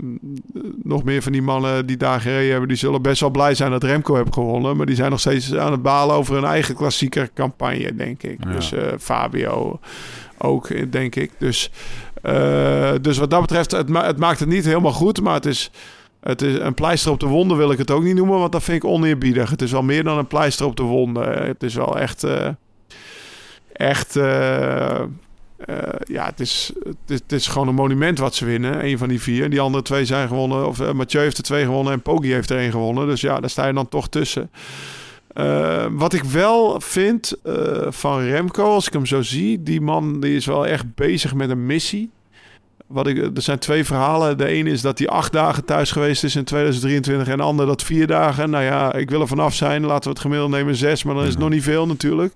nog meer van die mannen die daar gereden hebben... die zullen best wel blij zijn dat Remco heeft gewonnen... maar die zijn nog steeds aan het balen over hun eigen klassieker campagne, denk ik. Ja. Dus eh, Fabio ook, eh, denk ik. Dus, eh, dus wat dat betreft, het, ma- het maakt het niet helemaal goed... maar het is, het is een pleister op de wonden wil ik het ook niet noemen... want dat vind ik oneerbiedig. Het is wel meer dan een pleister op de wonden. Het is wel echt... echt... eh, ja, het is, het, is, gewoon een monument wat ze winnen. Een van die vier. Die andere twee zijn gewonnen. Of eh, Mathieu heeft er twee gewonnen en Poggi heeft er één gewonnen. Dus ja, daar sta je dan toch tussen. Eh, wat ik wel vind van Remco, als ik hem zo zie, die man die is wel echt bezig met een missie. Wat ik, er zijn twee verhalen. De ene is dat hij acht dagen thuis geweest is in 2023 en de ander dat vier dagen. Nou ja, ik wil er vanaf zijn. Laten we het gemiddeld nemen zes, maar dan is het nog niet veel natuurlijk.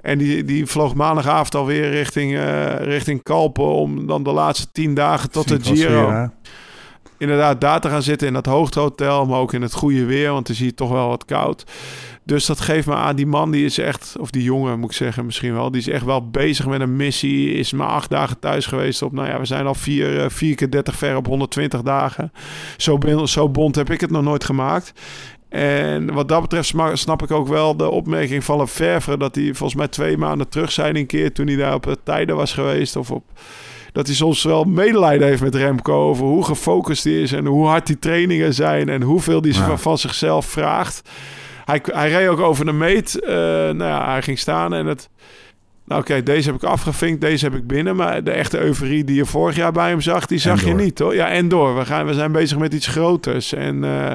En die, die vloog maandagavond alweer richting, eh, richting Kalpen om dan de laatste tien dagen tot de Giro Sfera. Inderdaad daar te gaan zitten in dat hoogtehotel, maar ook in het goede weer, want het is hier toch wel wat koud. Dus dat geeft me aan, die man die is echt, of die jongen moet ik zeggen misschien wel, die is echt wel bezig met een missie, is maar acht dagen thuis geweest op, nou ja, we zijn al vier, eh, vier keer 30 ver op 120 dagen. Zo, zo bond heb ik het nog nooit gemaakt. En wat dat betreft snap ik ook wel de opmerking van Lefevre... dat hij volgens mij twee maanden terug zei een keer... toen hij daar op de tijden was geweest... of op dat hij soms wel medelijden heeft met Remco over hoe gefocust hij is en hoe hard die trainingen zijn en hoeveel hij Ja. van, zichzelf vraagt. Hij, hij reed ook over de meet. eh, nou ja, hij ging staan en het. Nou, oké, deze heb ik afgevinkt, deze heb ik binnen. Maar de echte euforie die je vorig jaar bij hem zag, die zag je niet, hoor. Ja, en door. We, gaan, we zijn bezig met iets groters. En eh,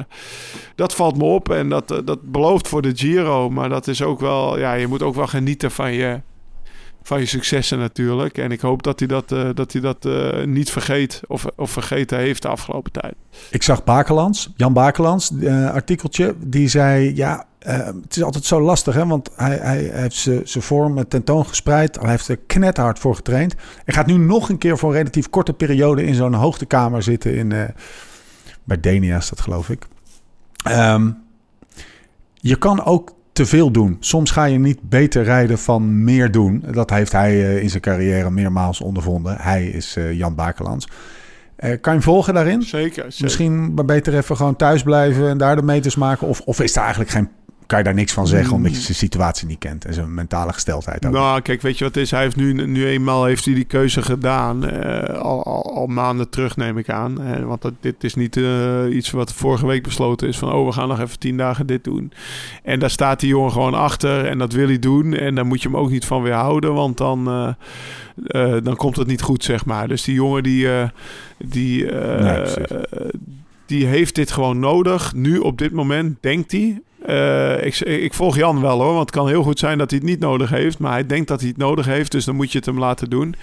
dat valt me op. En dat, dat belooft voor de Giro. Maar dat is ook wel... Ja, je moet ook wel genieten van je, van je successen natuurlijk. En ik hoop dat hij dat, eh, dat, hij dat eh, niet vergeet of, of vergeten heeft de afgelopen tijd. Ik zag Bakelands, Jan Bakelands, eh, artikeltje. Die zei, ja, het is altijd zo lastig, hè? Want hij, hij heeft zijn vorm tentoongespreid. Hij heeft er knethard voor getraind. Hij gaat nu nog een keer voor een relatief korte periode in zo'n hoogtekamer zitten. In, bij Denia is dat, geloof ik. Ehm, je kan ook te veel doen. Soms ga je niet beter rijden van meer doen. Dat heeft hij eh, in zijn carrière meermaals ondervonden. Hij is eh, Jan Bakelands. Eh, kan je hem volgen daarin? Zeker. zeker. Misschien maar beter even gewoon thuis blijven en daar de meters maken? Of, of is er eigenlijk geen, kan je daar niks van zeggen omdat je zijn situatie niet kent en zijn mentale gesteldheid ook. Nou, kijk, weet je wat het is? Hij heeft nu, nu eenmaal heeft hij die keuze gedaan. eh, al, al, al maanden terug, neem ik aan. Eh, want dat, dit is niet eh, iets wat vorige week besloten is. Van, oh, we gaan nog even tien dagen dit doen. En daar staat die jongen gewoon achter. En dat wil hij doen. En daar moet je hem ook niet van weerhouden. Want dan, dan komt het niet goed, zeg maar. Dus die jongen die... die Nee, die heeft dit gewoon nodig. Nu op dit moment denkt hij. Eh, ik, ik volg Jan wel hoor, want het kan heel goed zijn dat hij het niet nodig heeft. Maar hij denkt dat hij het nodig heeft, dus dan moet je het hem laten doen.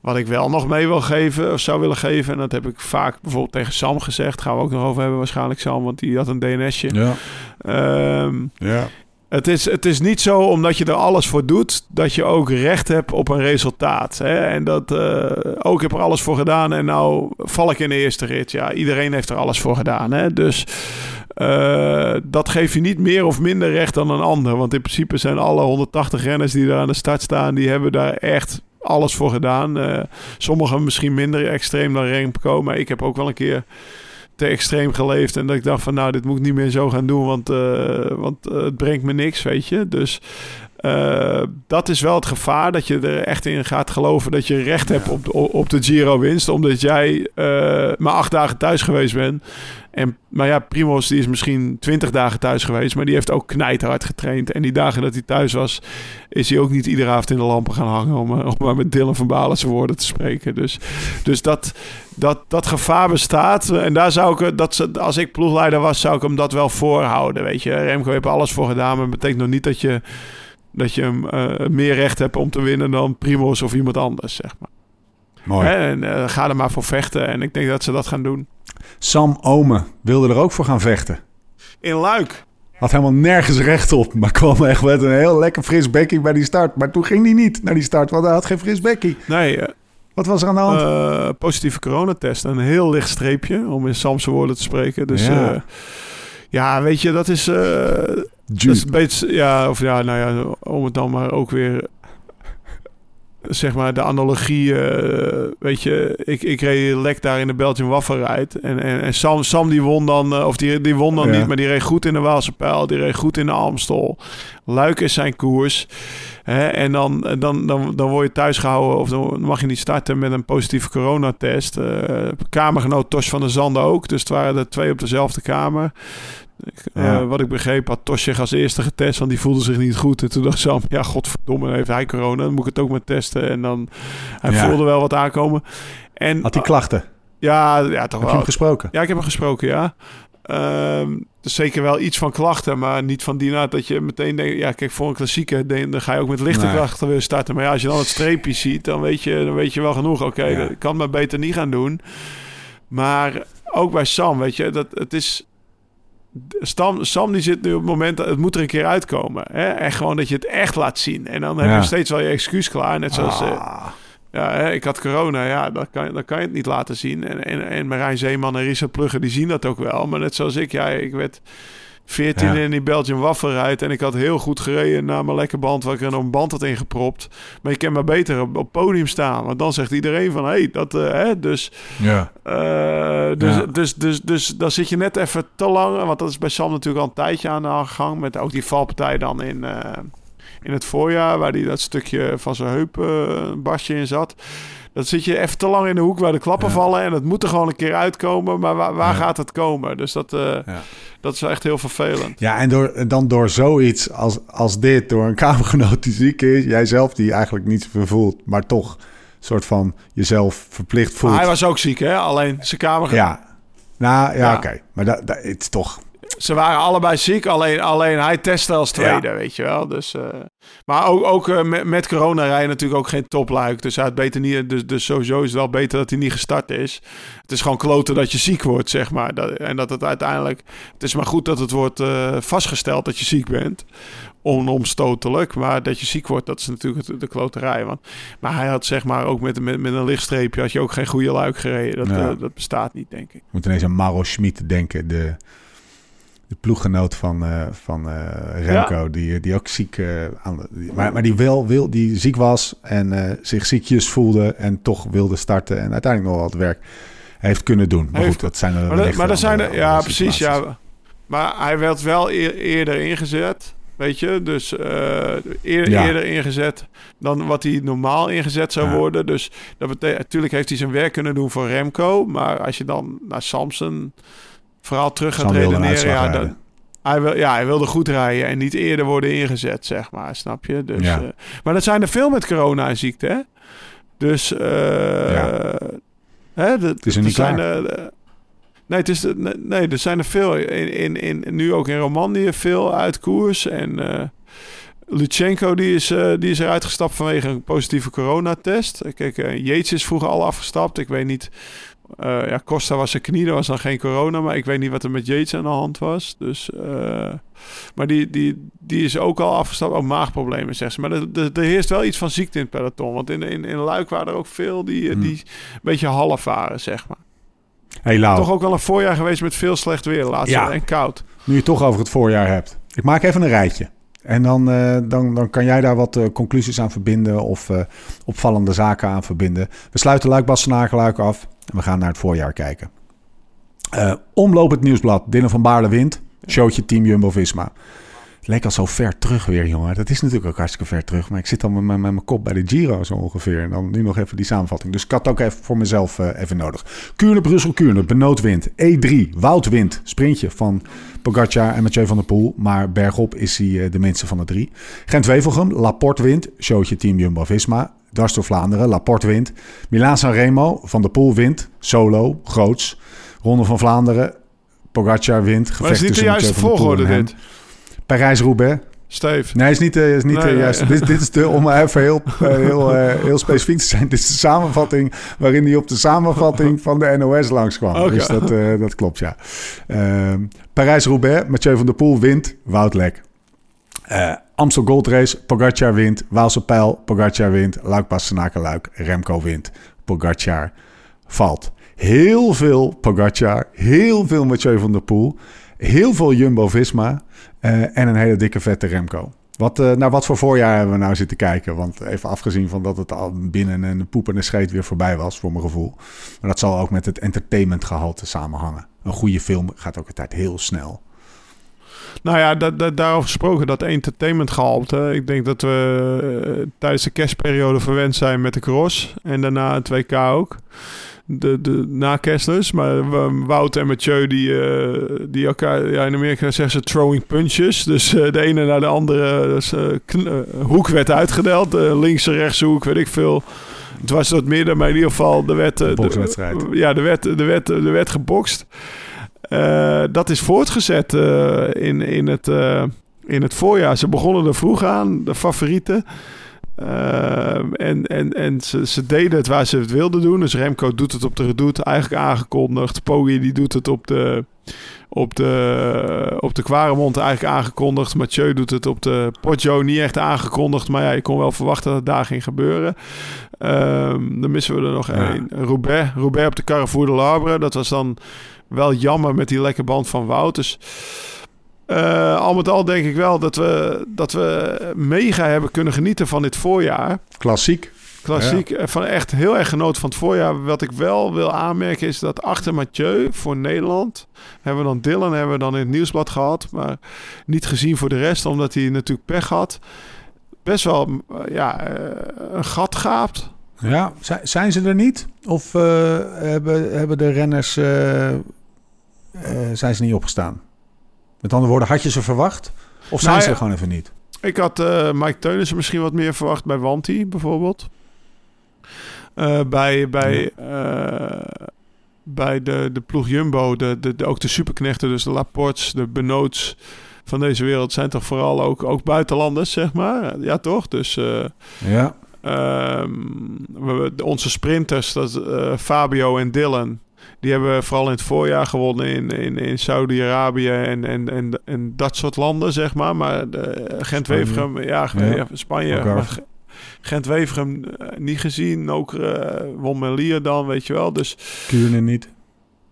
Wat ik wel nog mee wil geven, of zou willen geven, en dat heb ik vaak bijvoorbeeld tegen Sam gezegd. Gaan we ook nog over hebben waarschijnlijk Sam, want die had een DNSje. Ja, Ehm, ja. Het is, het is niet zo omdat je er alles voor doet, dat je ook recht hebt op een resultaat. Hè? En dat eh, ook heb er alles voor gedaan en nou val ik in de eerste rit. Ja, iedereen heeft er alles voor gedaan. Hè? Dus eh, dat geeft je niet meer of minder recht dan een ander. Want in principe zijn alle 180 renners die daar aan de start staan, die hebben daar echt alles voor gedaan. Eh, sommigen misschien minder extreem dan Remco, maar ik heb ook wel een keer te extreem geleefd. En dat ik dacht van nou, dit moet ik niet meer zo gaan doen, want, eh, want eh, het brengt me niks, weet je. Dus eh, dat is wel het gevaar, dat je er echt in gaat geloven dat je recht hebt op de, op de Giro-winst. Omdat jij eh, maar acht dagen thuis geweest bent. En, maar ja, Primos die is misschien twintig dagen thuis geweest, maar die heeft ook knijterhard getraind. En die dagen dat hij thuis was, is hij ook niet iedere avond in de lampen gaan hangen, om, eh, om maar met Dylan van Balen zijn woorden te spreken. Dus, dus dat, dat, dat gevaar bestaat. En daar zou ik, dat, als ik ploegleider was, zou ik hem dat wel voorhouden. Weet je, Remco heeft alles voor gedaan, maar dat betekent nog niet dat je, dat je hem eh, meer recht hebt om te winnen dan Primos of iemand anders, zeg maar. Mooi. Hè, En eh, ga er maar voor vechten. En ik denk dat ze dat gaan doen. Sam Omen wilde er ook voor gaan vechten. In Luik. Had helemaal nergens recht op, maar kwam echt met een heel lekker fris bekkie bij die start. Maar toen ging hij niet naar die start, want hij had geen fris bekkie. Nee, eh, Wat was er aan de hand? eh, positieve coronatest. Een heel licht streepje, om in Samse woorden te spreken. Dus Ja. Ja, weet je, dat is... eh, dat is een beetje, ja, of ja, nou ja, om het dan maar ook weer, zeg maar, de analogie, eh, weet je, ik, ik reed lek daar in de Belgian Waffenrijd en, en, en Sam, Sam die won dan, eh, of die, die won dan Ja. niet, maar die reed goed in de Waalse Pijl, die reed goed in de Amstel. Luik is zijn koers. Hè, en dan, dan, dan, dan word je thuis gehouden of dan mag je niet starten met een positieve coronatest. Eh kamergenoot Tos van der Zanden ook. Dus het waren er twee op dezelfde kamer. Eh, wat ik begreep had Tos zich als eerste getest, want die voelde zich niet goed. En toen dacht Sam, ja godverdomme, heeft hij corona. Dan moet ik het ook maar testen. En dan, hij Ja. voelde wel wat aankomen. En, Had hij klachten? ja, ja, toch Heb je wel. hem gesproken? Ja, ik heb hem gesproken, ja. Ehm, dus zeker wel iets van klachten, maar niet van die naad dat je meteen denkt... Ja, kijk, voor een klassieker dan dan ga je ook met lichte Nee. krachten weer starten. Maar ja, als je dan het streepje ziet, dan weet je, dan weet je wel genoeg. Oké, Ja. dat kan maar beter niet gaan doen. Maar ook bij Sam, weet je, dat het is... Sam, Sam die zit nu op het moment dat het moet er een keer uitkomen. Hè? En gewoon dat je het echt laat zien. En dan heb Ja. je steeds wel je excuus klaar. Net zoals... eh, Ah. ja, hè, ik had corona. Ja, dan kan, dan kan je het niet laten zien. En, en, en Marijn Zeeman en Richard Plugger, die zien dat ook wel. Maar net zoals ik, ja, ik werd 14 Ja. in die Belgian Waffenrijd. En ik had heel goed gereden naar mijn lekke band, waar ik er nog een band had ingepropt. Maar je kan maar beter op, op podium staan. Want dan zegt iedereen van, hé, hey, dat, eh, hè, dus... Ja. eh, dus, Ja. dus, dus, dus, dan zit je net even te lang. Want dat is bij Sam natuurlijk al een tijdje aan de gang. Met ook die valpartij dan in, eh, in het voorjaar. Waar hij dat stukje van zijn heup barstje in zat. Dan zit je even te lang in de hoek waar de klappen Ja. vallen. En het moet er gewoon een keer uitkomen. Maar waar, waar Ja. gaat het komen? Dus dat, eh, Ja. dat is echt heel vervelend. Ja, en door, dan door zoiets als, als dit, door een kamergenoot die ziek is, jij zelf die eigenlijk niet zoveel voelt, maar toch soort van jezelf verplicht voelt. Maar hij was ook ziek, hè? Alleen zijn kamer. Ja, nou ja, oké. Maar dat, dat, het is toch... Ze waren allebei ziek, alleen, alleen hij testte als tweede, weet je wel. Dus, eh, maar ook, ook eh, met, met corona rijden natuurlijk ook geen topluik. Dus, hij had beter niet, dus, dus sowieso is het wel beter dat hij niet gestart is. Het is gewoon kloten dat je ziek wordt, zeg maar. Dat, en dat het uiteindelijk... Het is maar goed dat het wordt eh, vastgesteld dat je ziek bent. Onomstotelijk. Maar dat je ziek wordt, dat is natuurlijk het- de kloterij. Want, maar hij had zeg maar ook met, met, met een lichtstreepje... had je ook geen goede luik gereden. Dat, Ja. dat bestaat niet, denk ik. Ik moet ineens aan Maro Schmid denken, de, de ploeggenoot van, eh, van eh, Remco, die, die ook ziek, eh, aan, die- maar, maar die wel wil, die ziek was en zich ziekjes voelde en toch wilde starten en uiteindelijk nog wat werk heeft kunnen doen. Maar Heeft- goed, dat zijn er Maar, er- maar zijn er, ja, precies, ja. Maar hij werd wel eerder ingezet. Weet je, dus uh, eerder ingezet dan wat hij normaal ingezet zou worden. Dus dat betekent, natuurlijk heeft hij zijn werk kunnen doen voor Remco. Maar als je dan naar Samson vooral terug gaat redeneren, ja, hij, wil, ja, hij wilde goed rijden en niet eerder worden ingezet, zeg maar. Snap je? Dus, ja. uh, maar dat zijn er veel met corona-ziekte, hè? Dus, uh, ja. hè, het is er niet zijn er, Nee, het is, nee, er zijn er veel. In, in, in, nu ook in Romandie veel uit koers. En uh, Lutsenko die is, uh, die is eruit gestapt vanwege een positieve coronatest. Kijk, uh, Yates is vroeger al afgestapt. Ik weet niet... ja, Costa was zijn knie, er was dan geen corona. Maar ik weet niet wat er met Yates aan de hand was. Dus, maar die, die, die is ook al afgestapt. Ook maagproblemen, zegt ze. Maar er, er, heerst wel iets van ziekte in het peloton. Want in, in, in Luik waren er ook veel die, hmm. die een beetje half waren, zeg maar. Hey, Lau. Toch ook wel een voorjaar geweest met veel slecht weer laatst ja. en koud. Nu je het toch over het voorjaar hebt. Ik maak even een rijtje. En dan, uh, dan, dan kan jij daar wat uh, conclusies aan verbinden of uh, opvallende zaken aan verbinden. We sluiten Luik af en we gaan naar het voorjaar kijken. omloop het nieuwsblad. Dylan van Baarle wint. Showtje Team Jumbo-Visma. Leek al zo ver terug weer, jongen. Dat is natuurlijk ook hartstikke ver terug. Maar ik zit dan met, mijn kop bij de Giro zo ongeveer. En dan nu nog even die samenvatting. Dus ik had ook even voor mezelf uh, even nodig. Kuurne, Brussel, Kuurne. Benoot wint. E3. Wout. Sprintje van Pogacar en Mathieu van der Poel. Maar bergop is hij uh, de minste van de drie. Gent-Wevelgem. Laporte wint. Showtje Team Jumbo-Visma. Dwars door Vlaanderen. Laporte wint. Milaan-San Remo. Van der Poel wint. Solo. Groots. Ronde van Vlaanderen. Pogacar wint. Gevecht maar is niet de juiste volgorde dit? Parijs-Roubaix. Steve. Nee, is niet, uh, is niet nee, juist. Dit, dit, is de, om even heel, uh, heel, uh, heel specifiek te zijn. Dit is de samenvatting waarin hij op de samenvatting van de NOS langskwam. Okay. Dus dat, dat klopt, ja. Ehm, Parijs-Roubaix, Mathieu van der Poel wint, Wout Lek. Amstel Gold Race, wint. Waalse Pijl, Pogacar wint. Luik Bastenaken Luik, Remco wint. Pogacar valt. Heel veel Pogacar, heel veel Mathieu van der Poel. Heel veel Jumbo-Visma uh, en een hele dikke vette Remco. Wat, uh, naar wat voor voorjaar hebben we nou zitten kijken? Want even afgezien van dat het al binnen een poep en een scheet weer voorbij was, voor mijn gevoel. Maar dat zal ook met het entertainmentgehalte samenhangen. Een goede film gaat ook altijd heel snel. Nou ja, dat, dat, daarover gesproken, dat entertainmentgehalte. Ik denk dat we uh, tijdens de kerstperiode verwend zijn met de cross. En daarna het WK ook de, de, na Kesslers. Maar Wout en Mathieu, die, uh, die elkaar... Ja, in Amerika zeggen ze throwing punches. Dus uh, de ene naar de andere dus, hoek werd uitgedeeld. linkse, rechtse hoek, weet ik veel. Het was het midden, maar in ieder geval... De werd, de, ja, de werd, de werd, de werd gebokst. Dat is voortgezet in, in, het, in het voorjaar. Ze begonnen er vroeg aan, de favorieten. Ehm, en en, en ze, ze, deden het waar ze het wilden doen. Dus Remco doet het op de redoute, eigenlijk aangekondigd. Poggi die doet het op de, op de, op de Quaremont eigenlijk aangekondigd. Mathieu doet het op de Poggio niet echt aangekondigd. Maar ja, je kon wel verwachten dat het daar ging gebeuren. Um, dan missen we er nog één. Roubaix. Roubaix op de Carrefour de Larbre. Dat was dan wel jammer met die lekke band van Wout. Dus uh, al met al denk ik wel dat we, dat we mega hebben kunnen genieten van dit voorjaar. Klassiek. Klassiek. Ja. Van echt heel erg genoten van het voorjaar. Wat ik wel wil aanmerken is dat achter Mathieu voor Nederland... hebben we dan Dylan hebben we dan in het nieuwsblad gehad. Maar niet gezien voor de rest, omdat hij natuurlijk pech had. Best wel eh, ja, eh, een gat gaapt. Ja, zijn ze er niet? Of hebben, hebben de renners... zijn ze niet opgestaan? Met andere woorden, had je ze verwacht? Of zijn nou, ze gewoon even niet? Ik had uh, Mike Teunissen misschien wat meer verwacht bij Wanti bijvoorbeeld. Uh, bij bij, uh, bij de, de ploeg Jumbo, de, de, de, ook de superknechten, dus de Laports, de Benoots van deze wereld, zijn toch vooral ook, ook buitenlanders, zeg maar. Ja, toch? Dus ja. Um, we, onze sprinters, dat, Fabio en Dylan, die hebben vooral in het voorjaar gewonnen in, in, in Saudi-Arabië en, en, en, en dat soort landen, zeg maar. Maar Gent-Wevergem, ja, ja, Spanje. Gent-Wevergem uh, niet gezien. Ook uh, won Melier dan, weet je wel. Dus, Kuurne niet.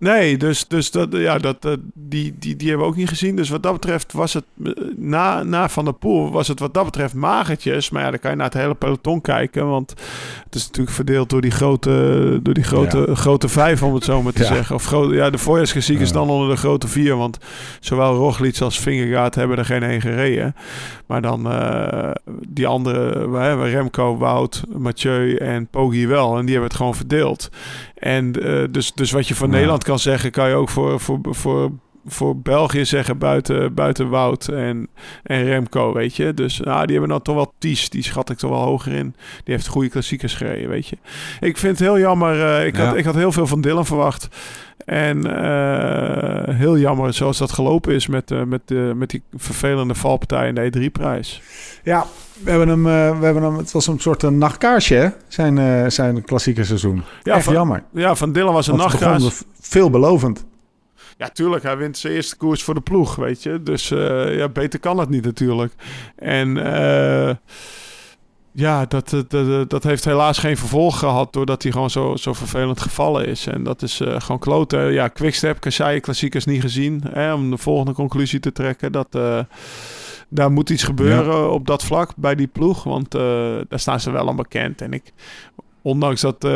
Nee, dus, dus dat, ja, dat, eh, die, die, die hebben we ook niet gezien. Dus wat dat betreft was het eh, na, na Van der Poel was het wat dat betreft magertjes. Maar ja, dan kan je naar het hele peloton kijken. Want het is natuurlijk verdeeld door die grote, door die grote, grote vijf, om het zo maar te zeggen. Of ja, de voorjaarsklassiekers dan onder de grote vier. Want zowel Roglic als Vingegaard hebben er geen één gereden. Maar dan uh, die andere, we hebben Remco, Wout, Mathieu en Poggi wel. En die hebben het gewoon verdeeld. En uh, dus, dus wat je van Nederland kan zeggen, kan je ook voor, voor, voor, voor België zeggen buiten, buiten Wout en, en Remco, weet je. Dus nou, die hebben dan toch wel Ties, die schat ik toch wel hoger in. Die heeft goede klassiekers gereden, weet je. Ik vind het heel jammer, uh, ik, ja. had, ik had heel veel van Dylan verwacht. En uh, heel jammer zoals dat gelopen is met, uh, met, uh, met die vervelende valpartij in de E3-prijs. Ja, we hebben hem, we hebben hem, het was een soort een nachtkaarsje, hè? Zijn, zijn klassieke seizoen. Ja, Echt van, jammer. Ja, van Dylan was een nachtkaars. Veelbelovend. Ja, tuurlijk. Hij wint zijn eerste koers voor de ploeg, weet je. Dus ja, beter kan het niet natuurlijk. En ja, dat, dat, dat heeft helaas geen vervolg gehad doordat hij gewoon zo, zo vervelend gevallen is. En dat is uh, gewoon kloten. Ja, Quickstep, Kassei, klassiekers niet gezien. Hè, om de volgende conclusie te trekken. Dat, daar moet iets gebeuren ja. op dat vlak bij die ploeg. Want uh, daar staan ze wel aan bekend. En ik, ondanks dat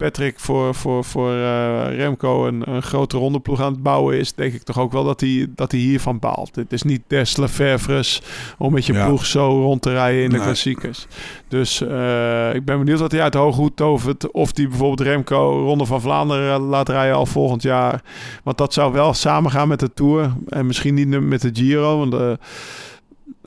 Patrick voor, voor, voor uh, Remco een, een grote rondeploeg aan het bouwen is, denk ik toch ook wel dat hij, dat hij hiervan baalt. Het is niet des Lefevres om met je ja. ploeg zo rond te rijden in de nee. klassiekers. Dus uh, ik ben benieuwd wat hij uit de hoge hoed tovert. Of hij bijvoorbeeld Remco Ronde van Vlaanderen laat rijden al volgend jaar. Want dat zou wel samengaan met de Tour. En misschien niet met de Giro, want... Uh,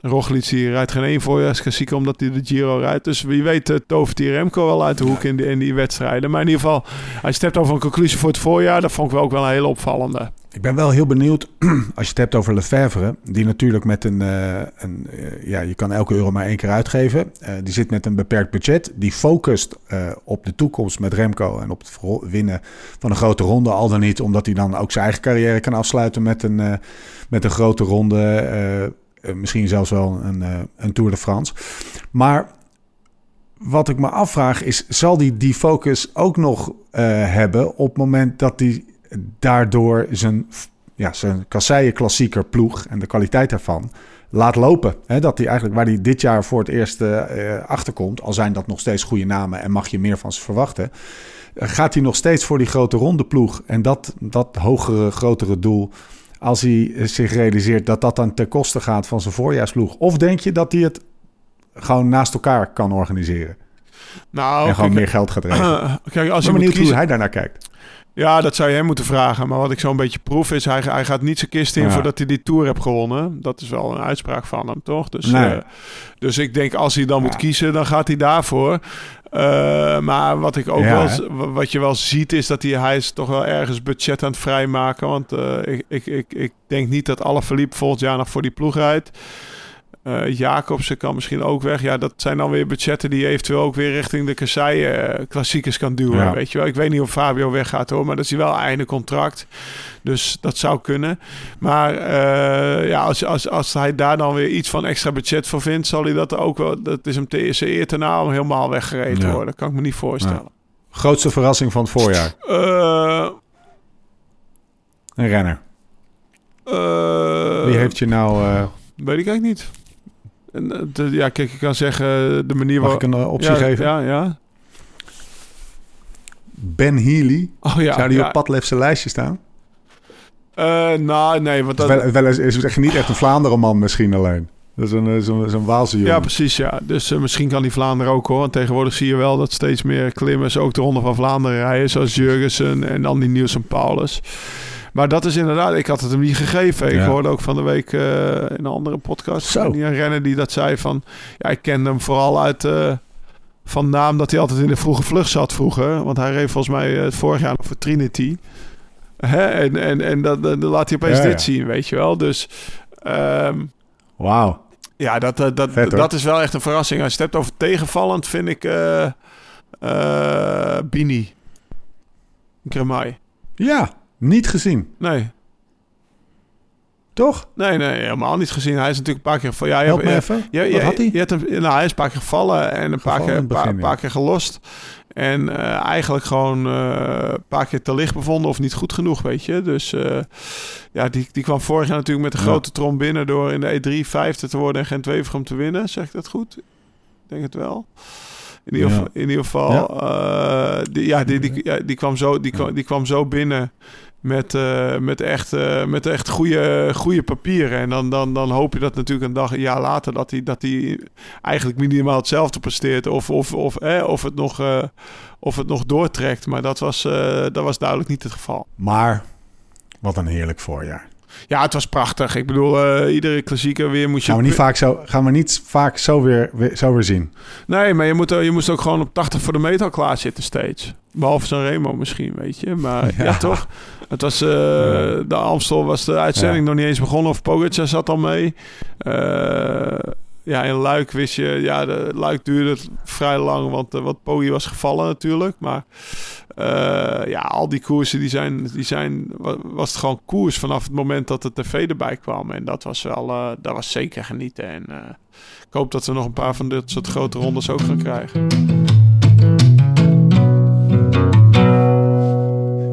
Roglic die rijdt geen één voorjaarsklassieker omdat hij de Giro rijdt. Dus wie weet uh, tovert die Remco wel uit de hoek in die, in die wedstrijden. Maar in ieder geval, als je het hebt over een conclusie voor het voorjaar... dat vond ik wel ook wel een hele opvallende. Ik ben wel heel benieuwd, als je het hebt over Lefevre... die natuurlijk met een... Uh, een uh, ja, je kan elke euro maar één keer uitgeven. die zit met een beperkt budget. Die focust op de toekomst met Remco... en op het winnen van een grote ronde. Al dan niet, omdat hij dan ook zijn eigen carrière kan afsluiten... met een, met een grote ronde... Uh, misschien zelfs wel een, uh, een Tour de France. Maar wat ik me afvraag is, zal die die focus ook nog uh, hebben op het moment dat hij daardoor zijn, ja, zijn kasseien klassieker ploeg en de kwaliteit daarvan laat lopen. He, dat hij eigenlijk waar hij dit jaar voor het eerst achterkomt, al zijn dat nog steeds goede namen en mag je meer van ze verwachten, gaat hij nog steeds voor die grote ronde ploeg en dat, dat hogere, grotere doel als hij zich realiseert dat dat dan ten koste gaat van zijn voorjaarsploeg? Of denk je dat hij het gewoon naast elkaar kan organiseren? Nou, en gewoon kijk, meer geld gaat regelen. Kijk, als je benieuwd kiezen... hoe hij daarnaar kijkt. Ja, dat zou je hem moeten vragen. Maar wat ik zo'n beetje proef is, hij, hij gaat niet zijn kist in ja. voordat hij die Tour heeft gewonnen. Dat is wel een uitspraak van hem, toch? Dus, nee. uh, dus ik denk, als hij dan ja. moet kiezen, dan gaat hij daarvoor. Uh, maar wat ik ook ja, wel, wat je wel ziet, is dat hij, hij is toch wel ergens budget aan het vrijmaken. Want uh, ik, ik, ik, ik denk niet dat alle verliep volgend jaar nog voor die ploeg rijdt. Uh, Jacobsen kan misschien ook weg. Ja, dat zijn dan weer budgetten die je eventueel ook weer richting de kasseien uh, klassiekers kan duwen. Ja. Weet je wel. Ik weet niet of Fabio weggaat hoor, maar dat is hij wel einde contract. Dus dat zou kunnen. Maar uh, ja, als, als, als hij daar dan weer iets van extra budget voor vindt, zal hij dat ook wel. Dat is hem te eer te na om helemaal weggereden te ja. worden. Dat kan ik me niet voorstellen. Ja. Grootste verrassing van het voorjaar? Een renner. Wie heeft je nou. Weet ik eigenlijk niet. En, de, ja, kijk, ik kan zeggen de manier waarop... Mag ik een uh, optie ja, geven? Ja, ja. Ben Healy. Oh, ja, Zou die ja. op Padlefse lijstje staan? Uh, nou, nee. Want dat... Wel, wel is, is echt niet echt een Vlaanderen man misschien alleen. Dat is een, zo'n Waalse jongen. Ja, precies, ja. Dus uh, misschien kan die Vlaanderen ook, hoor. Want tegenwoordig zie je wel dat steeds meer klimmers ook de Ronde van Vlaanderen rijden. Zoals Jurgensen en dan die Nielsen Paulus. Maar dat is inderdaad, ik had het hem niet gegeven. Ik ja. hoorde ook van de week uh, in een andere podcast Zo. een renner die dat zei van... Ja, ik kende hem vooral uit uh, van naam dat hij altijd in de vroege vlucht zat vroeger. Want hij reed volgens mij uh, vorig jaar nog voor Trinity. Hè? En, en, en dat, dan laat hij opeens ja, dit zien, weet je wel. Dus... Um, Wauw. Ja, dat, dat, dat, Vet, dat is wel echt een verrassing. Als je het hebt over tegenvallend, vind ik uh, Bini. Gremai. Ja, niet gezien. Nee. Toch? Nee, nee, helemaal niet gezien. Hij is natuurlijk een paar keer van ja, Help je, me je- even. je- je- Wat had hij? je hebt hem, nou, hij is een paar keer gevallen en een paar keer, een paar, begin, ja. paar keer gelost. En eh, eigenlijk gewoon eh, een paar keer te licht bevonden of niet goed genoeg, weet je. Dus eh, ja, die, die kwam vorig jaar natuurlijk met een Ja. grote trom binnen door in de E3 vijfde te worden en gent wevergem te winnen. Zeg ik dat goed? Ik denk het wel. In ieder, Ja. geval, in ieder geval, die, ja, die, die, kwam zo, die, kwam, die kwam zo binnen met, eh, met echt, eh, met echt goede, goede papieren. En dan, dan, dan hoop je dat natuurlijk een dag, een jaar later, dat hij, dat eigenlijk minimaal hetzelfde presteert. Of, of, of, of, het nog, eh, of het nog doortrekt. Maar dat was, dat was duidelijk niet het geval. Maar wat een heerlijk voorjaar. Ja, het was prachtig. Ik bedoel, eh, iedere klassieker weer moet je... Gaan we niet vaak zo, gaan we niet vaak zo weer, weer- zo weer zien. Nee, maar je, moet, je moest ook gewoon op 80 voor de meter klaar zitten steeds. Behalve zo'n Remo misschien, weet je. Maar ja, Ja. toch? Het was, eh, De Amstel was de uitzending Ja. nog niet eens begonnen. Of Pogacar zat al mee. Eh, ja, in Luik wist je... Ja, de Luik duurde vrij lang. Want, eh, want Poggi was gevallen natuurlijk. Maar eh, ja, al die koersen die zijn, die zijn... wa- Was het gewoon koers vanaf het moment dat de tv erbij kwam. En dat was wel... eh, dat was zeker genieten. En eh, ik hoop dat we nog een paar van dit soort grote rondes ook gaan krijgen.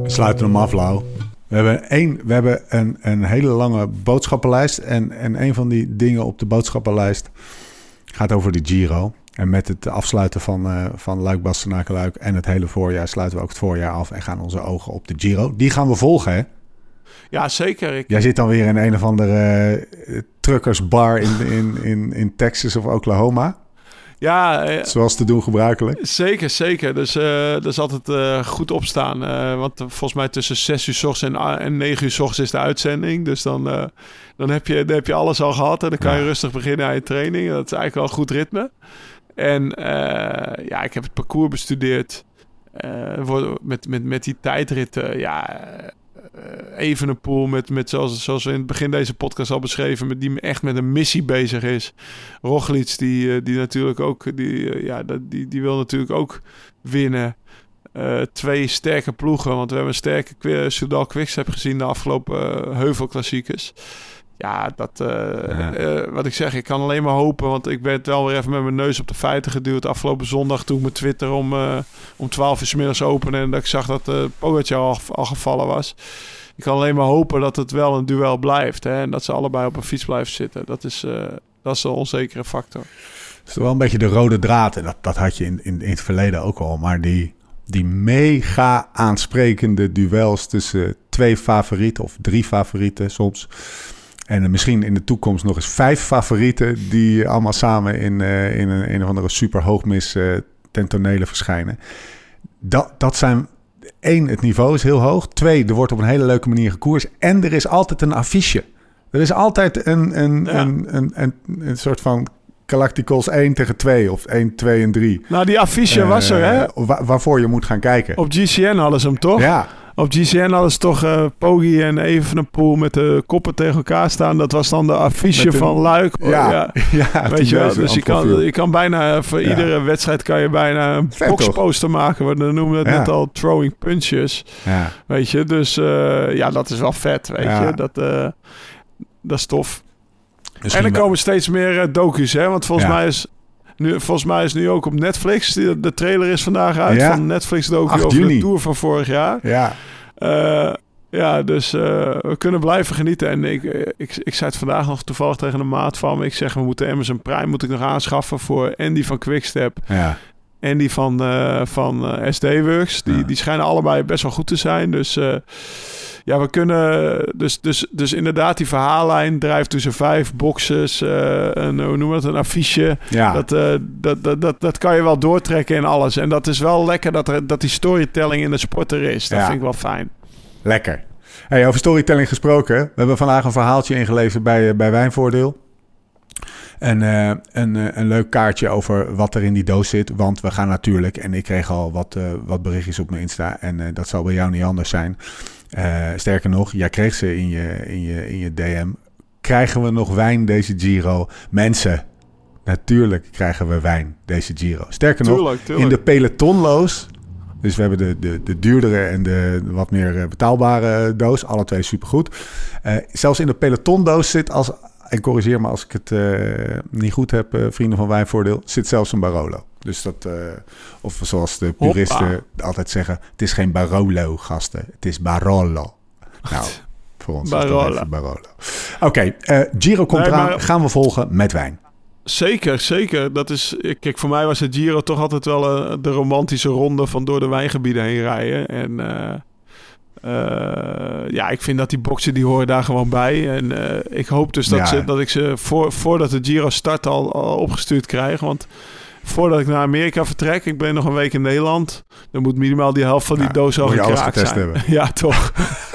We sluiten hem af, Lau. We hebben, één, we hebben een, een hele lange boodschappenlijst. En, en een van die dingen op de boodschappenlijst gaat over de Giro. En met het afsluiten van, eh van Luik, Bastenaken, en het hele voorjaar sluiten we ook het voorjaar af en gaan onze ogen op de Giro. Die gaan we volgen, hè? Ja, zeker. Ik, Jij zit dan weer in een of andere eh, truckersbar in, in, in, in Texas of Oklahoma. ja, eh, Zoals te doen gebruikelijk. zeker, zeker. Dus eh dat is altijd goed opstaan. Want volgens mij tussen 6 uur s ochtends en, a- en 9 uur s ochtends is de uitzending. Dus dan, dan, heb, je, dan heb je alles al gehad. En dan kan je rustig beginnen aan je training. Dat is eigenlijk wel een goed ritme. En eh, ja, ik heb het parcours bestudeerd. Eh, met, met, met die tijdritten. Ja, eh, even een pool met, met zoals, zoals we in het begin deze podcast al beschreven, met die echt met een missie bezig is. Roglic, die, die natuurlijk ook, die, ja, die, die wil natuurlijk ook winnen. Twee sterke ploegen, want we hebben een sterke Soudal Quickstep gezien de afgelopen eh, heuvelklassiekers. Ja, dat, eh, Ja. eh, wat ik zeg, ik kan alleen maar hopen, want ik ben wel weer even met mijn neus op de feiten geduwd afgelopen zondag toen ik mijn Twitter om, eh, om 12 uur 's middags opende en dat ik zag dat uh, Pogacar al, al gevallen was. Ik kan alleen maar hopen dat het wel een duel blijft hè, en dat ze allebei op een fiets blijven zitten. Dat is, dat is een onzekere factor. Het is wel een beetje de rode draad. En dat, dat had je in, in, in het verleden ook al. Maar die, die mega aansprekende duels tussen twee favorieten of drie favorieten soms. En eh, misschien in de toekomst nog eens vijf favorieten die allemaal samen in, eh, in een, een of andere super hoogmis eh ten tonele verschijnen. Dat, dat zijn één, het niveau is heel hoog. Twee, er wordt op een hele leuke manier gekoerst. En er is altijd een affiche. Er is altijd een, een, Ja. een, een, een, een soort van Galacticals 1 tegen 2 of 1, 2 en 3. Nou, die affiche was er hè. Wa- waarvoor je moet gaan kijken. Op GCN hadden ze hem toch? Ja, Op GCN hadden ze toch eh Poggi en Evenepoel met de koppen tegen elkaar staan. Dat was dan de affiche van Luik. Oh, ja, ja. ja. Weet je wel, dus je kan, je kan bijna voor Ja. iedere wedstrijd kan je bijna een Vet, boxposter maken. We noemen het net al throwing punches. Ja. Weet je, dus eh, ja, dat is wel vet, weet je. Dat, eh, dat is tof. Misschien en er komen steeds meer eh, docu's, hè. Want volgens mij is... Nu, volgens mij is nu ook op Netflix. De, de trailer is vandaag uit Ja. van Netflix docu 8 over de Tour van vorig jaar. Ja, Eh, ja, dus eh, we kunnen blijven genieten. En ik, ik, ik zei het vandaag nog toevallig tegen een maat van me. Ik zeg, we moeten Amazon Prime moet ik nog aanschaffen voor Andy van Quickstep. ja. En die van, eh van eh, SD-Works. Die, Ja. die schijnen allebei best wel goed te zijn. Dus ja, we kunnen... Dus, dus, dus inderdaad, die verhaallijn drijft tussen vijf boxes. eh een, hoe noemen we het? Een affiche. ja. Dat, eh, dat, dat, dat, dat kan je wel doortrekken in alles. En dat is wel lekker dat, er, dat die storytelling in de sport er is. Dat Ja. vind ik wel fijn. lekker. Hey, over storytelling gesproken. We hebben vandaag een verhaaltje ingeleverd bij, eh, bij Wijnvoordeel. En een, een leuk kaartje over wat er in die doos zit. Want we gaan natuurlijk, en ik kreeg al wat, wat berichtjes op mijn Insta. En dat zal bij jou niet anders zijn. Eh, sterker nog, jij kreeg ze in je, in, je, in je DM. Krijgen we nog wijn deze Giro? Mensen, natuurlijk krijgen we wijn deze Giro. Sterker nog, Tuurlijk, in de pelotonloos Dus we hebben de, de, de duurdere en de wat meer betaalbare doos. Alle twee supergoed. Uh, zelfs in de pelotondoos zit, als, en corrigeer me als ik het niet goed heb, vrienden van Wijnvoordeel, zit zelfs een Barolo. Dus dat, of zoals de puristen altijd zeggen, het is geen Barolo, gasten. Het is Barolo. Nou, voor ons Barolo. Barolo. Oké, okay, Giro komt eraan. Gaan we volgen met wijn. Zeker, zeker. Dat is, kijk, voor mij was het Giro toch altijd wel uh, de romantische ronde van door de wijngebieden heen rijden. En uh, ja, ik vind dat die boksen die horen daar gewoon bij. En ik hoop dus dat, ze, dat ik ze voor, voordat de Giro start al, al opgestuurd krijg. Want voordat ik naar Amerika vertrek, ik ben nog een week in Nederland, dan moet minimaal die helft van die doos al gekraakt zijn. Hebben. Ja, toch.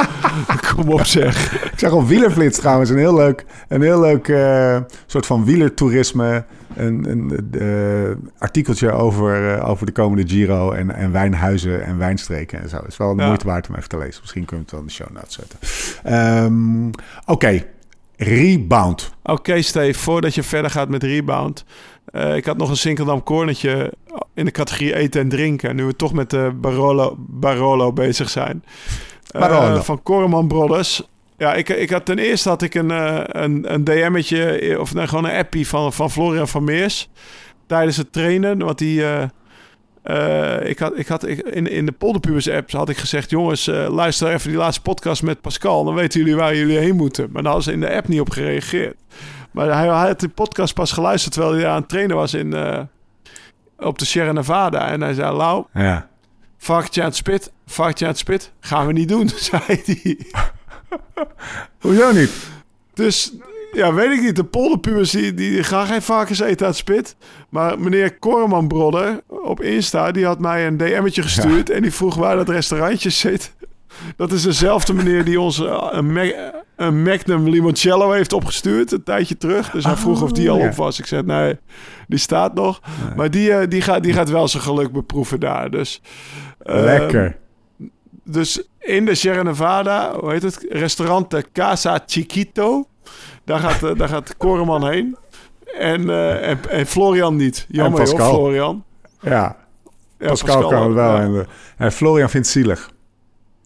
Kom op zeg. Ik zag op Wielerflits trouwens een heel leuk, een heel leuk uh, soort van wielertoerisme. Een, een uh, artikeltje over, uh, over de komende Giro en, en wijnhuizen en wijnstreken en zo. Het is wel de ja. moeite waard om even te lezen. Misschien kunnen we het wel in de show notes zetten. Um, Oké, okay. rebound. Oké okay, Steve, voordat je verder gaat met rebound... Uh, ik had nog een Sinkeldam cornertje in de categorie eten en drinken. Nu we toch met de Barolo, Barolo bezig zijn. Uh, van Corman Brothers. Ja, ik, ik had ten eerste had ik een, uh, een, een DM'tje, of nee, gewoon een appie van, van Florian van Meers. Tijdens het trainen, want die... ik had, ik had ik, in, in de Polderpubers app had ik gezegd: Jongens, luister even die laatste podcast met Pascal. Dan weten jullie waar jullie heen moeten. Maar daar hadden ze in de app niet op gereageerd. Maar hij, hij had de podcast pas geluisterd terwijl hij aan het trainen was in, uh, op de Sierra Nevada. En hij zei, Lau, ja. varkentje aan het spit, varkentje aan het spit, gaan we niet doen, zei hij. Hoezo niet? Dus ja, weet ik niet. De polderpubers die, die gaan geen varkens eten aan het spit. Maar meneer Korman Brodder op Insta, die had mij een DM'tje gestuurd. En die vroeg waar dat restaurantje zit. Dat is dezelfde meneer die ons eh, een, een Magnum Limoncello heeft opgestuurd een tijdje terug. Dus hij vroeg of die al oh, op was. Ik zei nee, die staat nog. Maar die, uh, die, gaat, die gaat wel zijn geluk beproeven daar. Dus, uh, Lekker. Dus in de Sierra Nevada, hoe heet het? Restaurant de Casa Chiquito. Daar gaat, daar gaat Koreman heen. En, en, en, Florian niet. Jammer hoor, Florian. Ja, ja Pascal, Pascal kan het wel. En, en Florian vindt het zielig.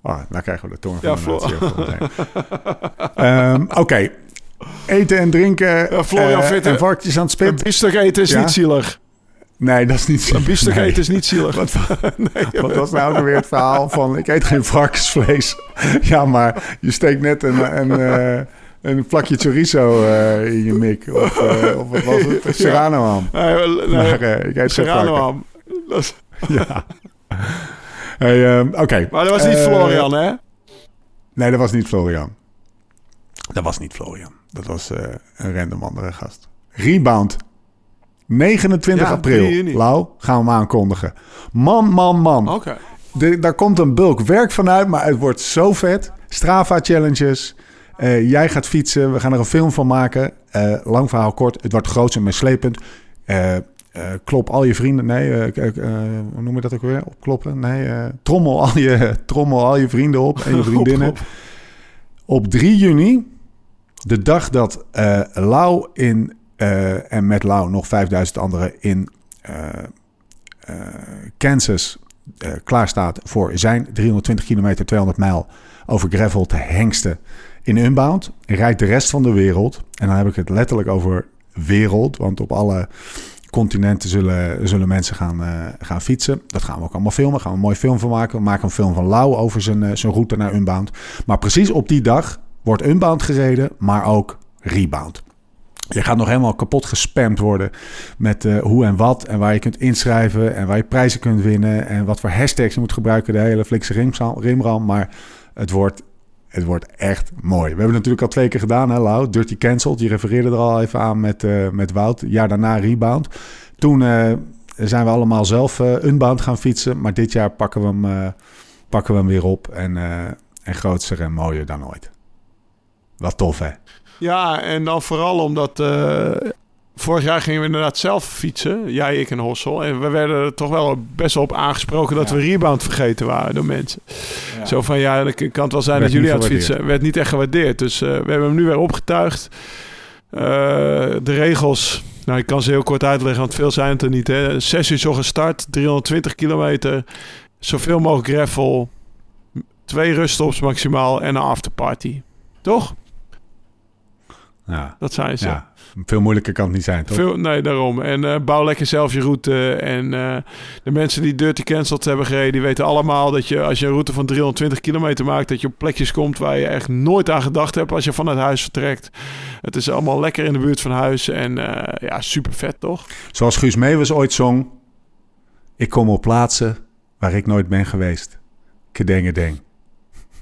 Oh, nou krijgen we de tong van ja, um, Oké. Eten en drinken. Florian uh, en varkens aan het spit. Een biefstuk eten is niet zielig. Nee, dat is niet zielig. Een biefstuk eten is niet zielig. wat, nee, wat was nou weer het verhaal van... ik eet geen varkensvlees. ja, maar je steekt net een... een uh, een plakje chorizo uh, in je mik. Of, uh, of wat was het? Serrano ham. Nee, nee, maar, uh, ik eet Serrano ham. Ja. Hey, uh, Oké. Maar dat was niet uh, Florian, hè? Nee, dat was niet Florian. Dat was niet Florian. Dat was uh, een random andere gast. Rebound. 29 ja, april. Lau, gaan we hem aankondigen. Man, man, man. Oké. Okay. Daar komt een bulk werk vanuit, maar het wordt zo vet. Strava challenges. Uh, jij gaat fietsen. We gaan er een film van maken. Uh, lang verhaal kort. Het wordt groot en meeslepend. Uh, uh, klop al je vrienden. Nee, uh, uh, hoe noem je dat ook weer? Opkloppen? Nee, trommel, al je, trommel al je vrienden op en je vriendinnen. op, op 3 juni, de dag dat Lau in, en met Lau nog 5000 anderen in Kansas klaar staat voor zijn 320 kilometer, 200 mijl over gravel te hengsten in Unbound. Rijdt de rest van de wereld, en dan heb ik het letterlijk over wereld, want op alle continenten zullen, zullen mensen gaan, uh, gaan fietsen. Dat gaan we ook allemaal filmen. Gaan we een mooi film van maken. We maken een film van Lau over zijn, uh, zijn route naar Unbound. Maar precies op die dag wordt Unbound gereden, maar ook Rebound. Je gaat nog helemaal kapot gespamd worden met uh, hoe en wat. En waar je kunt inschrijven en waar je prijzen kunt winnen. En wat voor hashtags je moet gebruiken. De hele flikse rimram. Maar het wordt het wordt echt mooi. We hebben het natuurlijk al twee keer gedaan, hè, Lau? Dirty Cancelled. Je refereerde er al even aan met, uh, met Wout. Jaar daarna Rebound. Toen uh, zijn we allemaal zelf uh, Unbound gaan fietsen. Maar dit jaar pakken we hem, pakken we hem weer op. En, en grootser en mooier dan ooit. Wat tof, hè? Ja, en dan vooral omdat Vorig jaar gingen we inderdaad zelf fietsen, jij, ik en Hossel. En we werden er toch wel best wel op aangesproken dat we rebound vergeten waren door mensen. Zo van, ja, het kan het wel zijn dat jullie aan het fietsen. Werd niet echt gewaardeerd. Dus uh, we hebben hem nu weer opgetuigd. Uh, de regels, nou ik kan ze heel kort uitleggen, want veel zijn het er niet. Hè. Zes uur zo gestart, 320 kilometer. zoveel mogelijk gravel, twee ruststops maximaal en een afterparty. Toch? Ja. Dat zijn ze. ja. Veel moeilijker kan het niet zijn, toch? Veel, nee, daarom. En eh, bouw lekker zelf je route. En eh, de mensen die Dirty Cancelled hebben gereden... die weten allemaal dat je als je een route van 320 kilometer maakt... dat je op plekjes komt waar je echt nooit aan gedacht hebt... als je van het huis vertrekt. Het is allemaal lekker in de buurt van huis. En eh, ja, super vet, toch? Zoals Guus Meeuwis ooit zong... Ik kom op plaatsen waar ik nooit ben geweest. Kedengedeng.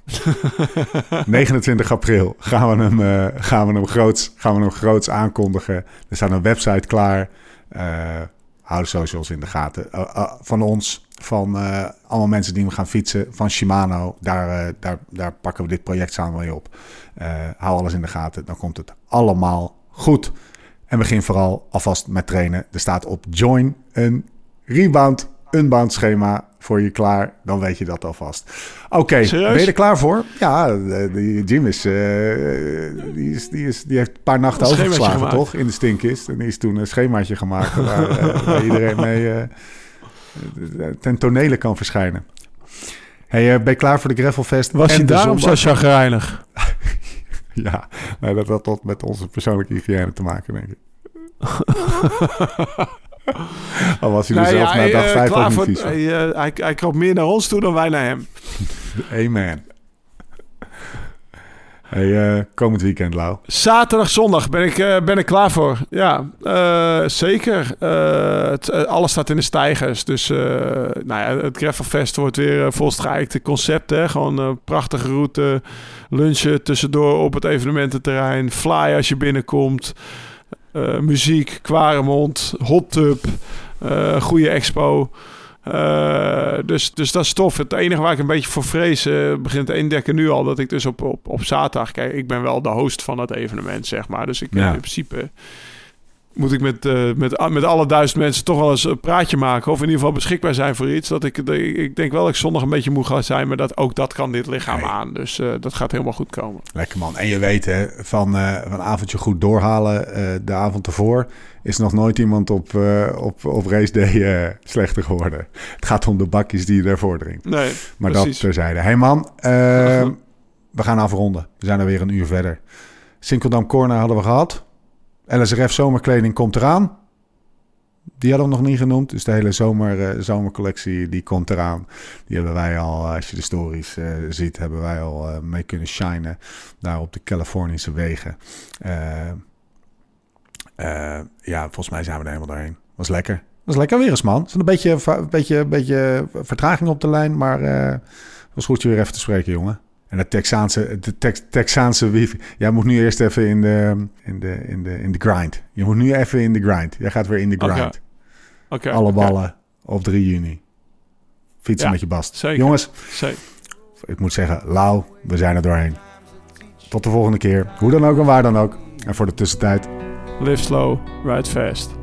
29 april gaan we hem, eh, gaan we hem, groots, gaan we hem groots aankondigen. Er staat een website klaar. Eh hou de socials in de gaten. Eh, van ons, van allemaal mensen die we gaan fietsen. Van Shimano, daar, daar, daar pakken we dit project samen mee op. Hou alles in de gaten, dan komt het allemaal goed. En begin vooral alvast met trainen. Er staat op Join een rebound, unbound schema voor je klaar. Dan weet je dat alvast. Oké, ben je er klaar voor? Ja, de- die Jim is, eh, die, is, die, is, die heeft een paar nachten Een overgeslagen, toch? In de stinkist. En die is toen een schemaatje gemaakt waar, eh, waar iedereen mee eh, ten tonele kan verschijnen. Hey, eh, ben je klaar voor de Gravelfest? Was je daarom zo chagrijnig? Ja, nou, dat had wat met onze persoonlijke hygiëne te maken, denk ik. Al was hij er zelf na dag eh, vijf klaar ook niet voor, vies van. hij, eh, hij, hij kroop meer naar ons toe dan wij naar hem. Amen. Hey, eh, komend weekend, Lau. Zaterdag, zondag ben ik, eh, ben ik klaar voor. Ja, eh, zeker. Eh, het, eh, alles staat in de stijgers. Dus eh, nou ja, het Gravelfest wordt weer uh, volstrijkte concept. Hè? Gewoon een prachtige route. Lunchen tussendoor op het evenemententerrein. Fly als je binnenkomt. Eh, muziek, Kwaremond, hot tub. eh, goede expo. Eh, dus, dus dat is tof. Het enige waar ik een beetje voor vrees, begint te indekken nu al, dat ik dus op, op, op zaterdag, kijk, ik ben wel de host van het evenement, zeg maar. Dus ik Ja. in principe moet ik met, eh, met, met alle duizend mensen toch wel eens een praatje maken. Of in ieder geval beschikbaar zijn voor iets. Dat ik, ik, denk wel dat ik zondag een beetje moe ga zijn. Maar dat, ook dat kan dit lichaam Nee. aan. Dus eh, dat gaat helemaal goed komen. Lekker man. En je weet hè, van, eh, van een avondje goed doorhalen de avond ervoor... is nog nooit iemand op, op, op race day slechter geworden. Het gaat om de bakjes die je daarvoor drinkt. Nee, Maar precies. dat terzijde. Hey man, eh, we gaan afronden. We zijn er weer een uur verder. Sinkeldam Corner hadden we gehad. LSRF zomerkleding komt eraan. Die hadden we nog niet genoemd. Dus de hele zomer, eh, zomercollectie die komt eraan. Die hebben wij al, eh, als je de stories eh, ziet, hebben wij al mee kunnen shinen. Daar op de Californische wegen. Ja, volgens mij zijn we er helemaal doorheen. Was lekker. Was lekker weer eens, man. Zat een beetje, beetje, een beetje vertraging op de lijn, maar eh was goed je weer even te spreken, jongen. En de Texaanse, de Tex, Texaanse wifi. Jij moet nu eerst even in de, in, de, in, de, in de grind. Je moet nu even in de grind. Jij gaat weer in de grind. Alle ballen op 3 juni. Fietsen Ja, met je bast. zeker. Jongens, Zeker. ik moet zeggen, Lau, we zijn er doorheen. Tot de volgende keer. Hoe dan ook en waar dan ook. En voor de tussentijd, Live slow, ride fast.